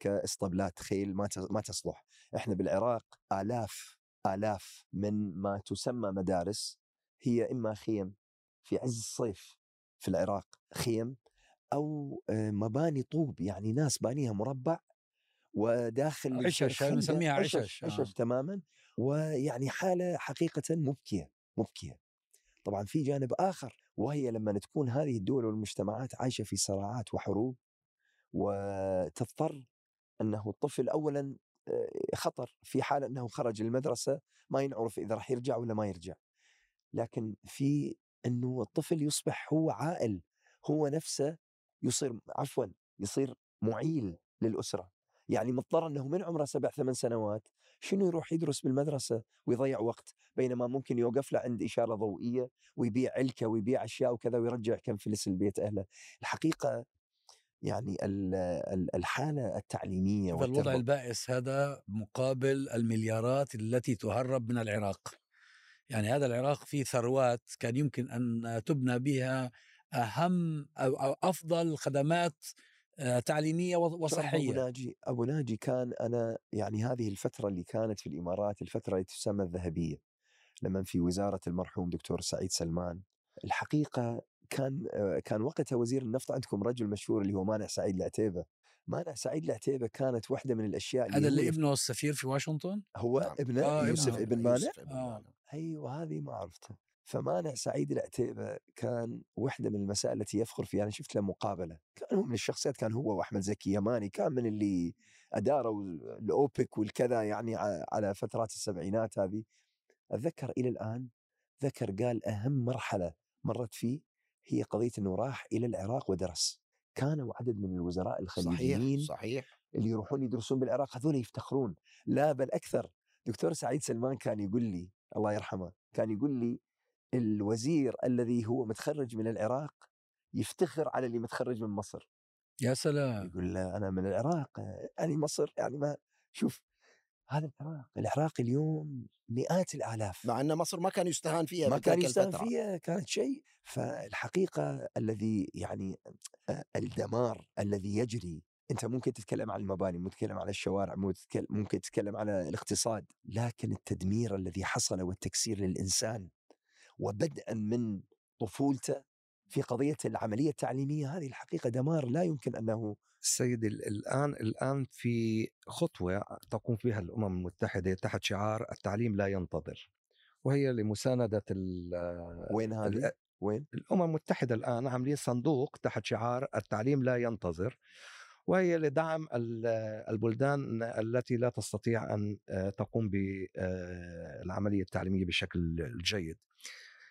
كاسطبلات خيل ما ما تصلح. إحنا بالعراق آلاف آلاف من ما تسمى مدارس هي إما خيم في عز الصيف في العراق خيم أو آه، مباني طوب يعني ناس بانيها مربع وداخل عشش، بنسميها عشش عشش، آه. عشش تماما. ويعني حالة حقيقة مبكية مبكية. طبعا في جانب آخر وهي لما تكون هذه الدول والمجتمعات عايشة في صراعات وحروب وتضطر أنه الطفل اولا خطر في حال أنه خرج المدرسة ما ينعرف إذا راح يرجع ولا ما يرجع. لكن في أنه الطفل يصبح هو عائل هو نفسه يصير عفوا يصير معيل للأسرة. يعني مضطر أنه من عمره سبع ثمان سنوات شنو يروح يدرس بالمدرسة ويضيع وقت؟ بينما ممكن يوقف له عند إشارة ضوئية ويبيع علكة ويبيع أشياء وكذا ويرجع كم فلس لبيت أهله. الحقيقة يعني ال- ال- الحالة التعليمية هذا الوضع البائس هذا مقابل المليارات التي تهرب من العراق. يعني هذا العراق فيه ثروات كان يمكن أن تبنى بها أهم أو أفضل خدمات آه، تعليمية و- شوف أبو ناجي أبو ناجي كان أنا يعني هذه الفترة اللي كانت في الإمارات الفترة اللي تسمى الذهبية لما في وزارة المرحوم دكتور سعيد سلمان الحقيقة كان آه، كان وقتها وزير النفط عندكم رجل مشهور اللي هو مانع سعيد العتيبه مانع سعيد العتيبه كانت واحدة من الأشياء اللي هذا اللي ابنه السفير في واشنطن هو نعم. ابنه آه، يوسف. ابن مانع يوسف ابن آه. مانع. أيوه هذه ما عرفتها فمانع سعيد العتيبه كان واحدة من المسائل التي يفخر فيها أنا شفت له مقابلة. كان هو من الشخصيات كان هو وأحمد زكي يماني كان من اللي أداروا الأوبك والكذا يعني على فترات السبعينات هذه. أتذكر إلى الآن ذكر قال أهم مرحلة مرت فيه هي قضية إنه راح إلى العراق ودرس. كانوا عدد من الوزراء الخليجيين صحيح صحيح. اللي يروحون يدرسون بالعراق هذول يفتخرون. لا بل أكثر. دكتور سعيد سلمان كان يقول لي الله يرحمه كان يقول لي الوزير الذي هو متخرج من العراق يفتخر على اللي متخرج من مصر. يا سلام! يقول له أنا من العراق يعني مصر يعني ما شوف هذا العراق العراق اليوم مئات الآلاف. مع إن مصر ما كان يستهان فيها ما كان يستهان الفترة. فيها كانت شيء. فالحقيقة الذي يعني آه، الدمار الذي يجري أنت ممكن تتكلم عن المباني ممكن تتكلم على الشوارع ممكن تتكلم, ممكن تتكلم على الاقتصاد لكن التدمير الذي حصل والتكسير للإنسان وبدءا من طفولته في قضية العملية التعليمية هذه الحقيقة دمار لا يمكن أنه سيدي ال- الآن الآن في خطوة تقوم فيها الأمم المتحدة تحت شعار التعليم لا ينتظر وهي لمساندة ال- وين هذه؟ وين؟ الأمم المتحدة الآن عاملين صندوق تحت شعار التعليم لا ينتظر وهي لدعم ال- البلدان التي لا تستطيع أن آه، تقوم بالعملية التعليمية بشكل جيد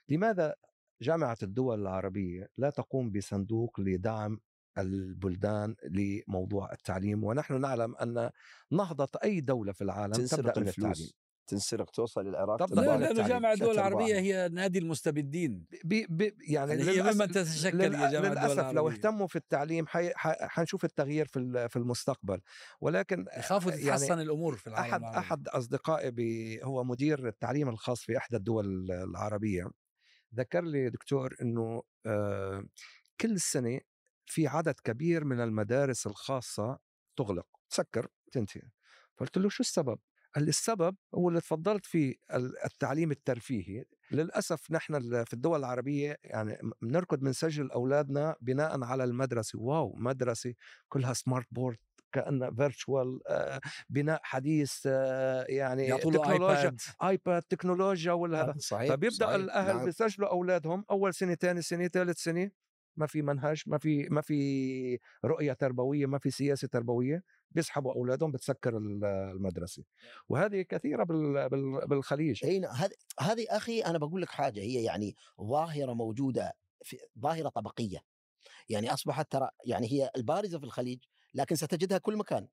لماذا جامعة الدول العربية لا تقوم بصندوق لدعم البلدان لموضوع التعليم ونحن نعلم أن نهضة أي دولة في العالم تبدأ تنسرق من التعليم تنسرق توصل للعراق طب لا للتعليم. جامعة الدول العربية أرباعها. هي نادي المستبدين بي بي يعني يعني هي ممن تتشكل للأ- هي جامعة الدول للأسف لو العربية اهتموا في التعليم حي... ح- حنشوف التغيير في ال- في المستقبل ولكن يخافوا يعني تتحسن الأمور في العالم أحد العربي. أحد أصدقائي ب... هو مدير التعليم الخاص في إحدى الدول العربية ذكر لي دكتور إنه آه، كل سنة في عدد كبير من المدارس الخاصة تغلق تسكر تنتهي. فقلت له شو السبب؟ قال لي السبب هو اللي تفضلت فيه ال- التعليم الترفيهي. للأسف نحن في الدول العربية يعني بنركض بنسجل أولادنا بناء على المدرسة. واو! مدرسة كلها smart board كانها virtual بناء حديث آه، يعني تكنولوجيا iPad iPad تكنولوجيا ولا هذا صحيح فبيبدأ صحيح. الأهل نعم. بيسجلوا أولادهم أول سنة ثاني سنة ثالث سنة ما في منهج ما في ما في رؤية تربوية ما في سياسة تربوية بيسحبوا أولادهم بتسكر ال- المدرسة وهذه كثيرة بال- بال- بالخليج أي نعم. هذه هذه أخي أنا بقول لك حاجة هي يعني ظاهرة موجودة في ظاهرة طبقية يعني أصبحت ترى يعني هي البارزة في الخليج لكن ستجدها كل مكان.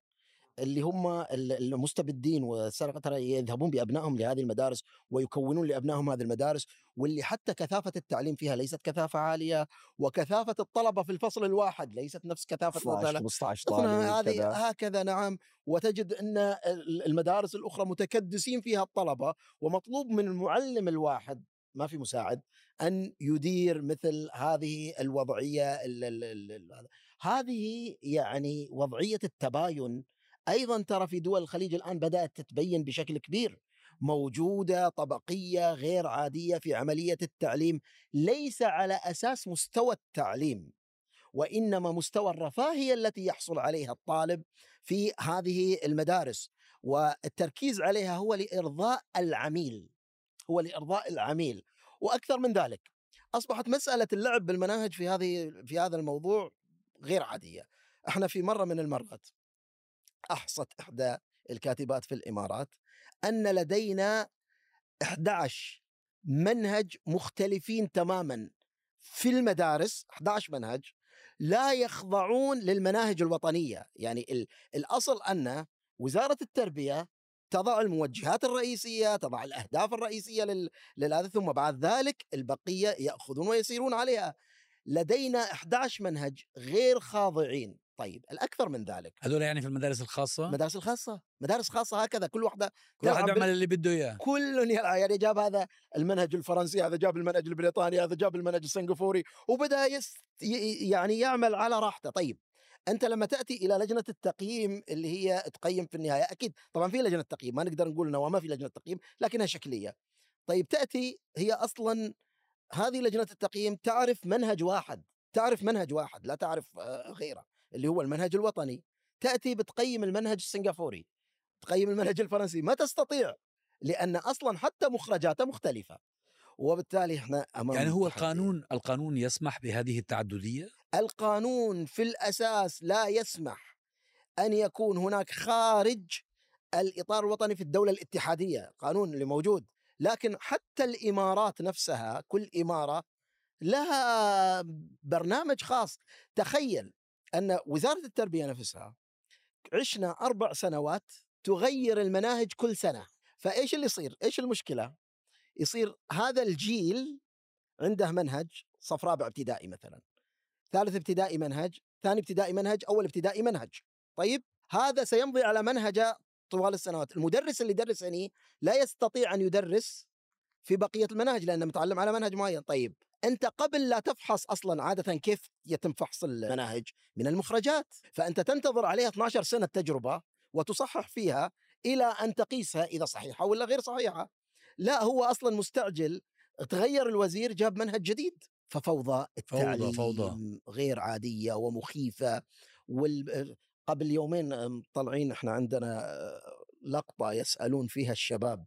اللي هم ال- المستبدين والسرقه ترى يذهبون بأبنائهم لهذه المدارس ويكونون لأبنائهم هذه المدارس واللي حتى كثافة التعليم فيها ليست كثافة عالية وكثافة الطلبة في الفصل الواحد ليست نفس كثافة 12 مثلا 15 مثلا طالب هذه كذا هكذا نعم. وتجد إن ال- المدارس الأخرى متكدسين فيها الطلبة ومطلوب من المعلم الواحد ما في مساعد أن يدير مثل هذه الوضعية ال ال ال ال هذه يعني وضعية التباين. أيضا ترى في دول الخليج الآن بدأت تتبين بشكل كبير. موجودة طبقية غير عادية في عملية التعليم. ليس على أساس مستوى التعليم وإنما مستوى الرفاهيه التي يحصل عليها الطالب في هذه المدارس. والتركيز عليها هو لإرضاء العميل هو لإرضاء العميل. وأكثر من ذلك أصبحت مسألة اللعب بالمناهج في هذه في هذا الموضوع غير عادية. إحنا في مرة من المرات أحصت إحدى الكاتبات في الإمارات أن لدينا 11 منهج مختلفين تماما في المدارس 11 منهج لا يخضعون للمناهج الوطنية. يعني الأصل أن وزارة التربية تضع الموجهات الرئيسية تضع الأهداف الرئيسية لهذا ثم بعد ذلك البقية يأخذون ويسيرون عليها. لدينا 11 منهج غير خاضعين. طيب الأكثر من ذلك. هذول يعني في المدارس الخاصة؟ المدارس الخاصة مدارس خاصة هكذا كل واحدة كل واحد بيعمل اللي بده إياه. كل يعني جاب هذا المنهج الفرنسي هذا جاب المنهج البريطاني هذا جاب المنهج السنغافوري وبدأ يست يعني يعمل على راحته. طيب أنت لما تأتي إلى لجنة التقييم اللي هي تقيم في النهاية أكيد طبعا في لجنة تقييم ما نقدر نقول إنه ما في لجنة تقييم لكنها شكلية. طيب تأتي هي أصلا هذه لجنة التقييم تعرف منهج واحد تعرف منهج واحد لا تعرف آه، غيره اللي هو المنهج الوطني. تأتي بتقيم المنهج السنغافوري تقيم المنهج الفرنسي. ما تستطيع لأن أصلا حتى مخرجاته مختلفة. وبالتالي إحنا أمام يعني هو القانون القانون يسمح بهذه التعددية؟ القانون في الأساس لا يسمح أن يكون هناك خارج الإطار الوطني في الدولة الاتحادية. قانون اللي موجود. لكن حتى الإمارات نفسها كل إمارة لها برنامج خاص. تخيل أن وزارة التربية نفسها عشنا أربع سنوات تغير المناهج كل سنة. فإيش اللي يصير؟ إيش المشكلة؟ يصير هذا الجيل عنده منهج صف رابع ابتدائي مثلا. ثالث ابتدائي منهج ثاني ابتدائي منهج أول ابتدائي منهج. طيب؟ هذا سيمضي على منهجة طوال السنوات. المدرس اللي يدرسني لا يستطيع أن يدرس في بقية المناهج لأنه متعلم على منهج معين. طيب أنت قبل لا تفحص أصلا عاده كيف يتم فحص المناهج؟ من المخرجات. فأنت تنتظر عليها 12 سنة تجربة وتصحح فيها إلى أن تقيسها إذا صحيحة ولا غير صحيحة. لا هو أصلا مستعجل. تغير الوزير جاب منهج جديد. ففوضى التعليم فوضى. فوضى. غير عادية ومخيفة وال... قبل يومين طالعين إحنا عندنا لقطة يسألون فيها الشباب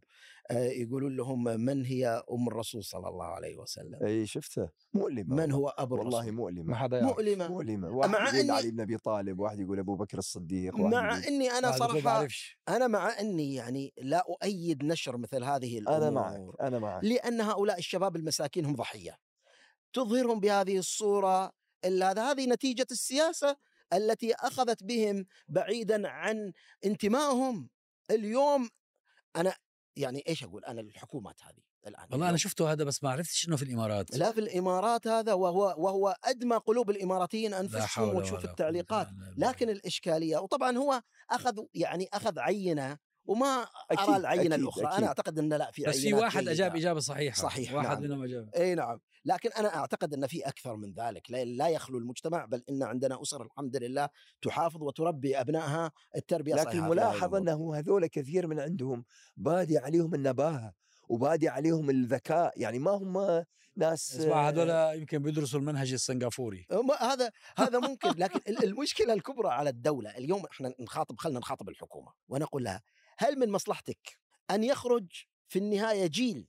يقولون لهم من هي أم الرسول صلى الله عليه وسلم؟ إي شفته مؤلمة من هو أبو الرسول؟ والله مؤلمة. ما حدا يعرف. مؤلمة. مؤلمة. واحد مع يقول إني علي بن أبي طالب واحد يقول أبو بكر الصديق واحد مع إني أنا صراحة أنا مع إني يعني لا أؤيد نشر مثل هذه الأمور أنا معك أنا معك. لأن هؤلاء الشباب المساكين هم ضحية. تظهرهم بهذه الصورة الا هذا هذه نتيجة السياسة التي أخذت بهم بعيدا عن انتمائهم. اليوم أنا إيش إيش أقول؟ أنا الحكومات هذه الآن والله أنا شفته هذا بس ما عرفتش إنه في الإمارات. لا في الإمارات هذا وهو وهو أدمى قلوب الإماراتيين أنفسهم وتشوف التعليقات. لكن الإشكالية وطبعا هو أخذ يعني أخذ عينة وما أكيد ارى العينة أكيد الأخرى. أكيد. أنا أعتقد إن لا في بس في واحد أجاب إجابة صحيحة صحيح واحد نعم. منهم أجاب. إي نعم. لكن أنا أعتقد إن في أكثر من ذلك. لا يخلو المجتمع بل إن عندنا أسر الحمد لله تحافظ وتربي أبنائها التربية لكن ملاحظ أنه هذول كثير من عندهم بادي عليهم النباهة وبادي عليهم الذكاء. يعني ما هم ناس اسمع هذول يمكن بيدرسوا المنهج السنغافوري. هذا هذا ممكن. لكن المشكلة الكبرى على الدولة. اليوم إحنا نخاطب خلينا نخاطب الحكومة ونقول لها هل من مصلحتك أن يخرج في النهاية جيل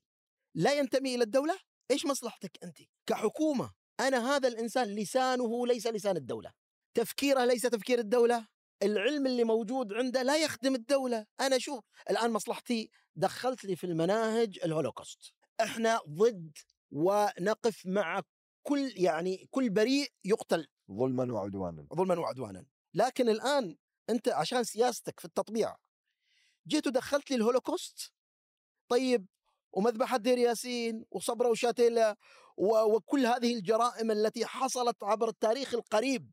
لا ينتمي إلى الدولة؟ إيش مصلحتك أنت؟ كحكومة أنا هذا الإنسان لسانه ليس لسان الدولة. تفكيره ليس تفكير الدولة. العلم اللي موجود عنده لا يخدم الدولة. أنا شوف الآن مصلحتي دخلت لي في المناهج الهولوكوست. إحنا ضد ونقف مع كل يعني كل بريء يقتل. ظلما وعدوانا. ظلما وعدوانا. لكن الآن أنت عشان سياستك في التطبيع جيت ودخلت لي الهولوكوست طيب ومذبحة دير ياسين وصبرا وشاتيلا وكل هذه الجرائم التي حصلت عبر التاريخ القريب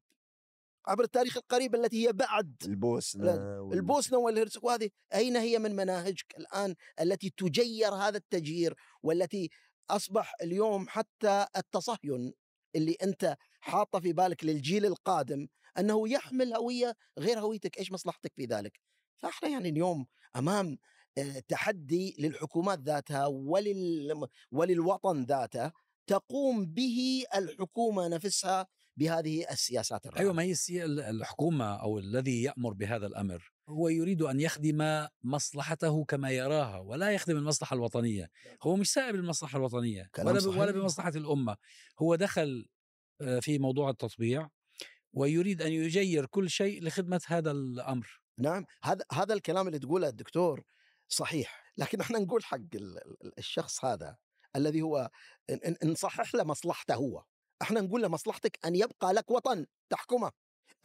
عبر التاريخ القريب التي هي بعد البوسنة وال... البوسنة والهرسك وهذه أين هي من مناهجك الآن التي تجير هذا التجيير والتي أصبح اليوم حتى التصهين اللي أنت حاطه في بالك للجيل القادم أنه يحمل هوية غير هويتك؟ إيش مصلحتك في ذلك؟ فإحنا يعني اليوم أمام آه، تحدي للحكومات ذاتها ولل وللوطن ذاته تقوم به الحكومة نفسها بهذه السياسات الرائعة. أيوه ما هي الحكومة أو الذي يأمر بهذا الأمر. هو يريد أن يخدم مصلحته كما يراها ولا يخدم المصلحة الوطنية. هو مش سائل المصلحه الوطنية ولا ب- ولا صحيح. بمصلحة الأمة. هو دخل آه، في موضوع التطبيع ويريد أن يجير كل شيء لخدمة هذا الأمر. نعم هذا هذا الكلام اللي تقوله الدكتور صحيح لكن إحنا نقول حق ال- ال- الشخص هذا الذي هو نصحح له مصلحته هو إحنا نقول له مصلحتك أن يبقى لك وطن تحكمه.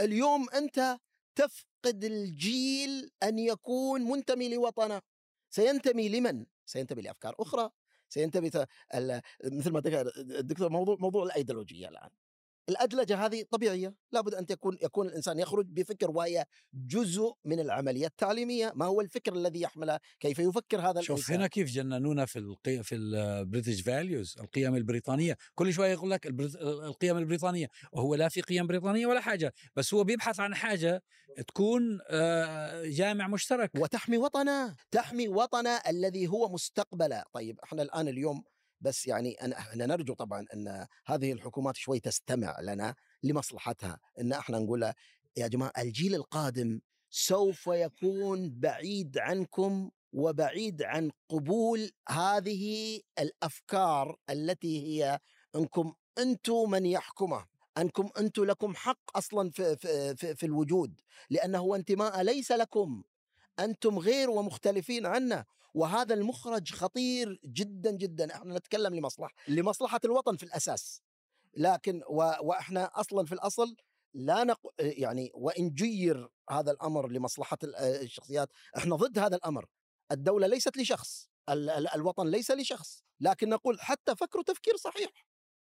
اليوم أنت تفقد الجيل أن يكون منتمي لوطنه. سينتمي لمن؟ سينتمي لأفكار أخرى سينتمي مثل ما ذكر الدكتور موضوع موضوع الأيديولوجية الآن. الادلجه هذه طبيعية لابد أن تكون يكون الإنسان يخرج بفكر وهي جزء من العملية التعليمية. ما هو الفكر الذي يحمله كيف يفكر هذا شوف الإنسان؟ هنا كيف جننونا في القي... في ال British values القيم البريطانية. كل شوية يقول لك البريط... القيم البريطانية. وهو لا في قيم بريطانية ولا حاجة بس هو بيبحث عن حاجة تكون آه، جامع مشترك. وتحمي وطنه تحمي وطنه الذي هو مستقبله. طيب إحنا الآن اليوم بس يعني أنا إحنا نرجو طبعا أن هذه الحكومات شوي تستمع لنا لمصلحتها أن إحنا نقول يا جماعة الجيل القادم سوف يكون بعيد عنكم وبعيد عن قبول هذه الأفكار التي هي أنكم أنتم من يحكمه أنكم أنتم لكم حق أصلا في في في, في الوجود لأنه انتماء ليس لكم أنتم غير ومختلفين عنا. وهذا المخرج خطير جدا جدا. إحنا نتكلم لمصلحه لمصلحة الوطن في الأساس. لكن و... وإحنا أصلا في الأصل لا نق... يعني وإن جير هذا الأمر لمصلحة ال- الشخصيات إحنا ضد هذا الأمر. الدولة ليست لشخص ال... ال- الوطن ليس لشخص. لكن نقول حتى فكروا تفكير صحيح.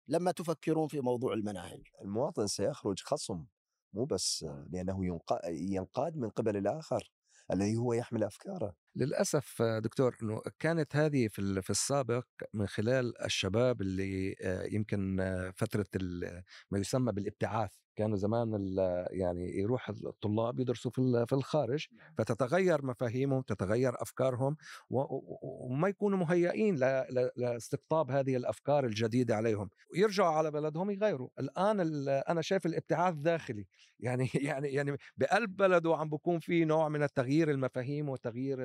لما تفكرون في موضوع المناهج. المواطن سيخرج خصم مو بس لأنه ينقا- ينقاد من قبل الآخر الذي هو يحمل أفكاره. للأسف دكتور إنه كانت هذه في في السابق من خلال الشباب اللي آه، يمكن فترة ما يسمى بالابتعاث. كانوا زمان يعني يروح الطلاب يدرسوا في في الخارج فتتغير مفاهيمهم تتغير أفكارهم وما يكونوا مهيئين لاستقطاب هذه الأفكار الجديدة عليهم. ويرجعوا على بلدهم يغيروا. الآن ال- أنا شايف الابتعاث داخلي. *laughs* يعني يعني يعني بقلب بلده عم بكون في نوع من التغيير المفاهيم وتغيير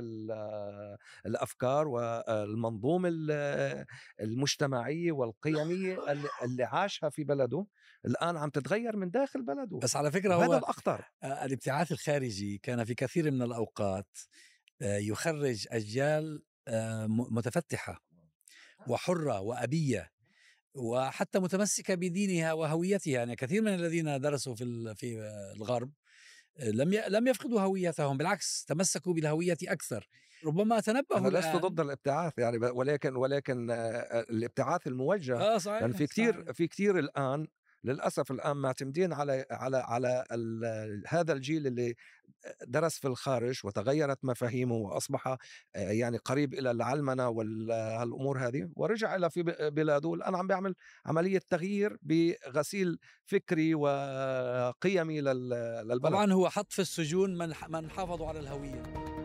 الأفكار والمنظومه ال- المجتمعيه والقيميه اللي- عاشها في بلده الآن عم تتغير من داخل بلده. بس على فكرة هذا هو الأخطر. آه، الابتعاث الخارجي كان في كثير من الأوقات آه، يخرج أجيال آه، متفتحة وحرة وأبية وحتى متمسكة بدينها وهويتها. يعني كثير من الذين درسوا في في الغرب لم لم يفقدوا هويتهم بالعكس تمسكوا بالهوية أكثر ربما تنبهوا أنا لست. ضد الابتعاث يعني ولكن ولكن آه، الابتعاث الموجه آه صحيح لأن في صحيح. كثير في كثير الآن للأسف الآن معتمدين على على على هذا الجيل اللي درس في الخارج وتغيرت مفاهيمه وأصبح آه، يعني قريب إلى العلمنة والامور هذه ورجع إلى في بلاده. الآن عم بيعمل عملية تغيير بغسيل فكري وقيمي لل- للبلد. طبعا هو حط في السجون من من حافظوا على الهوية.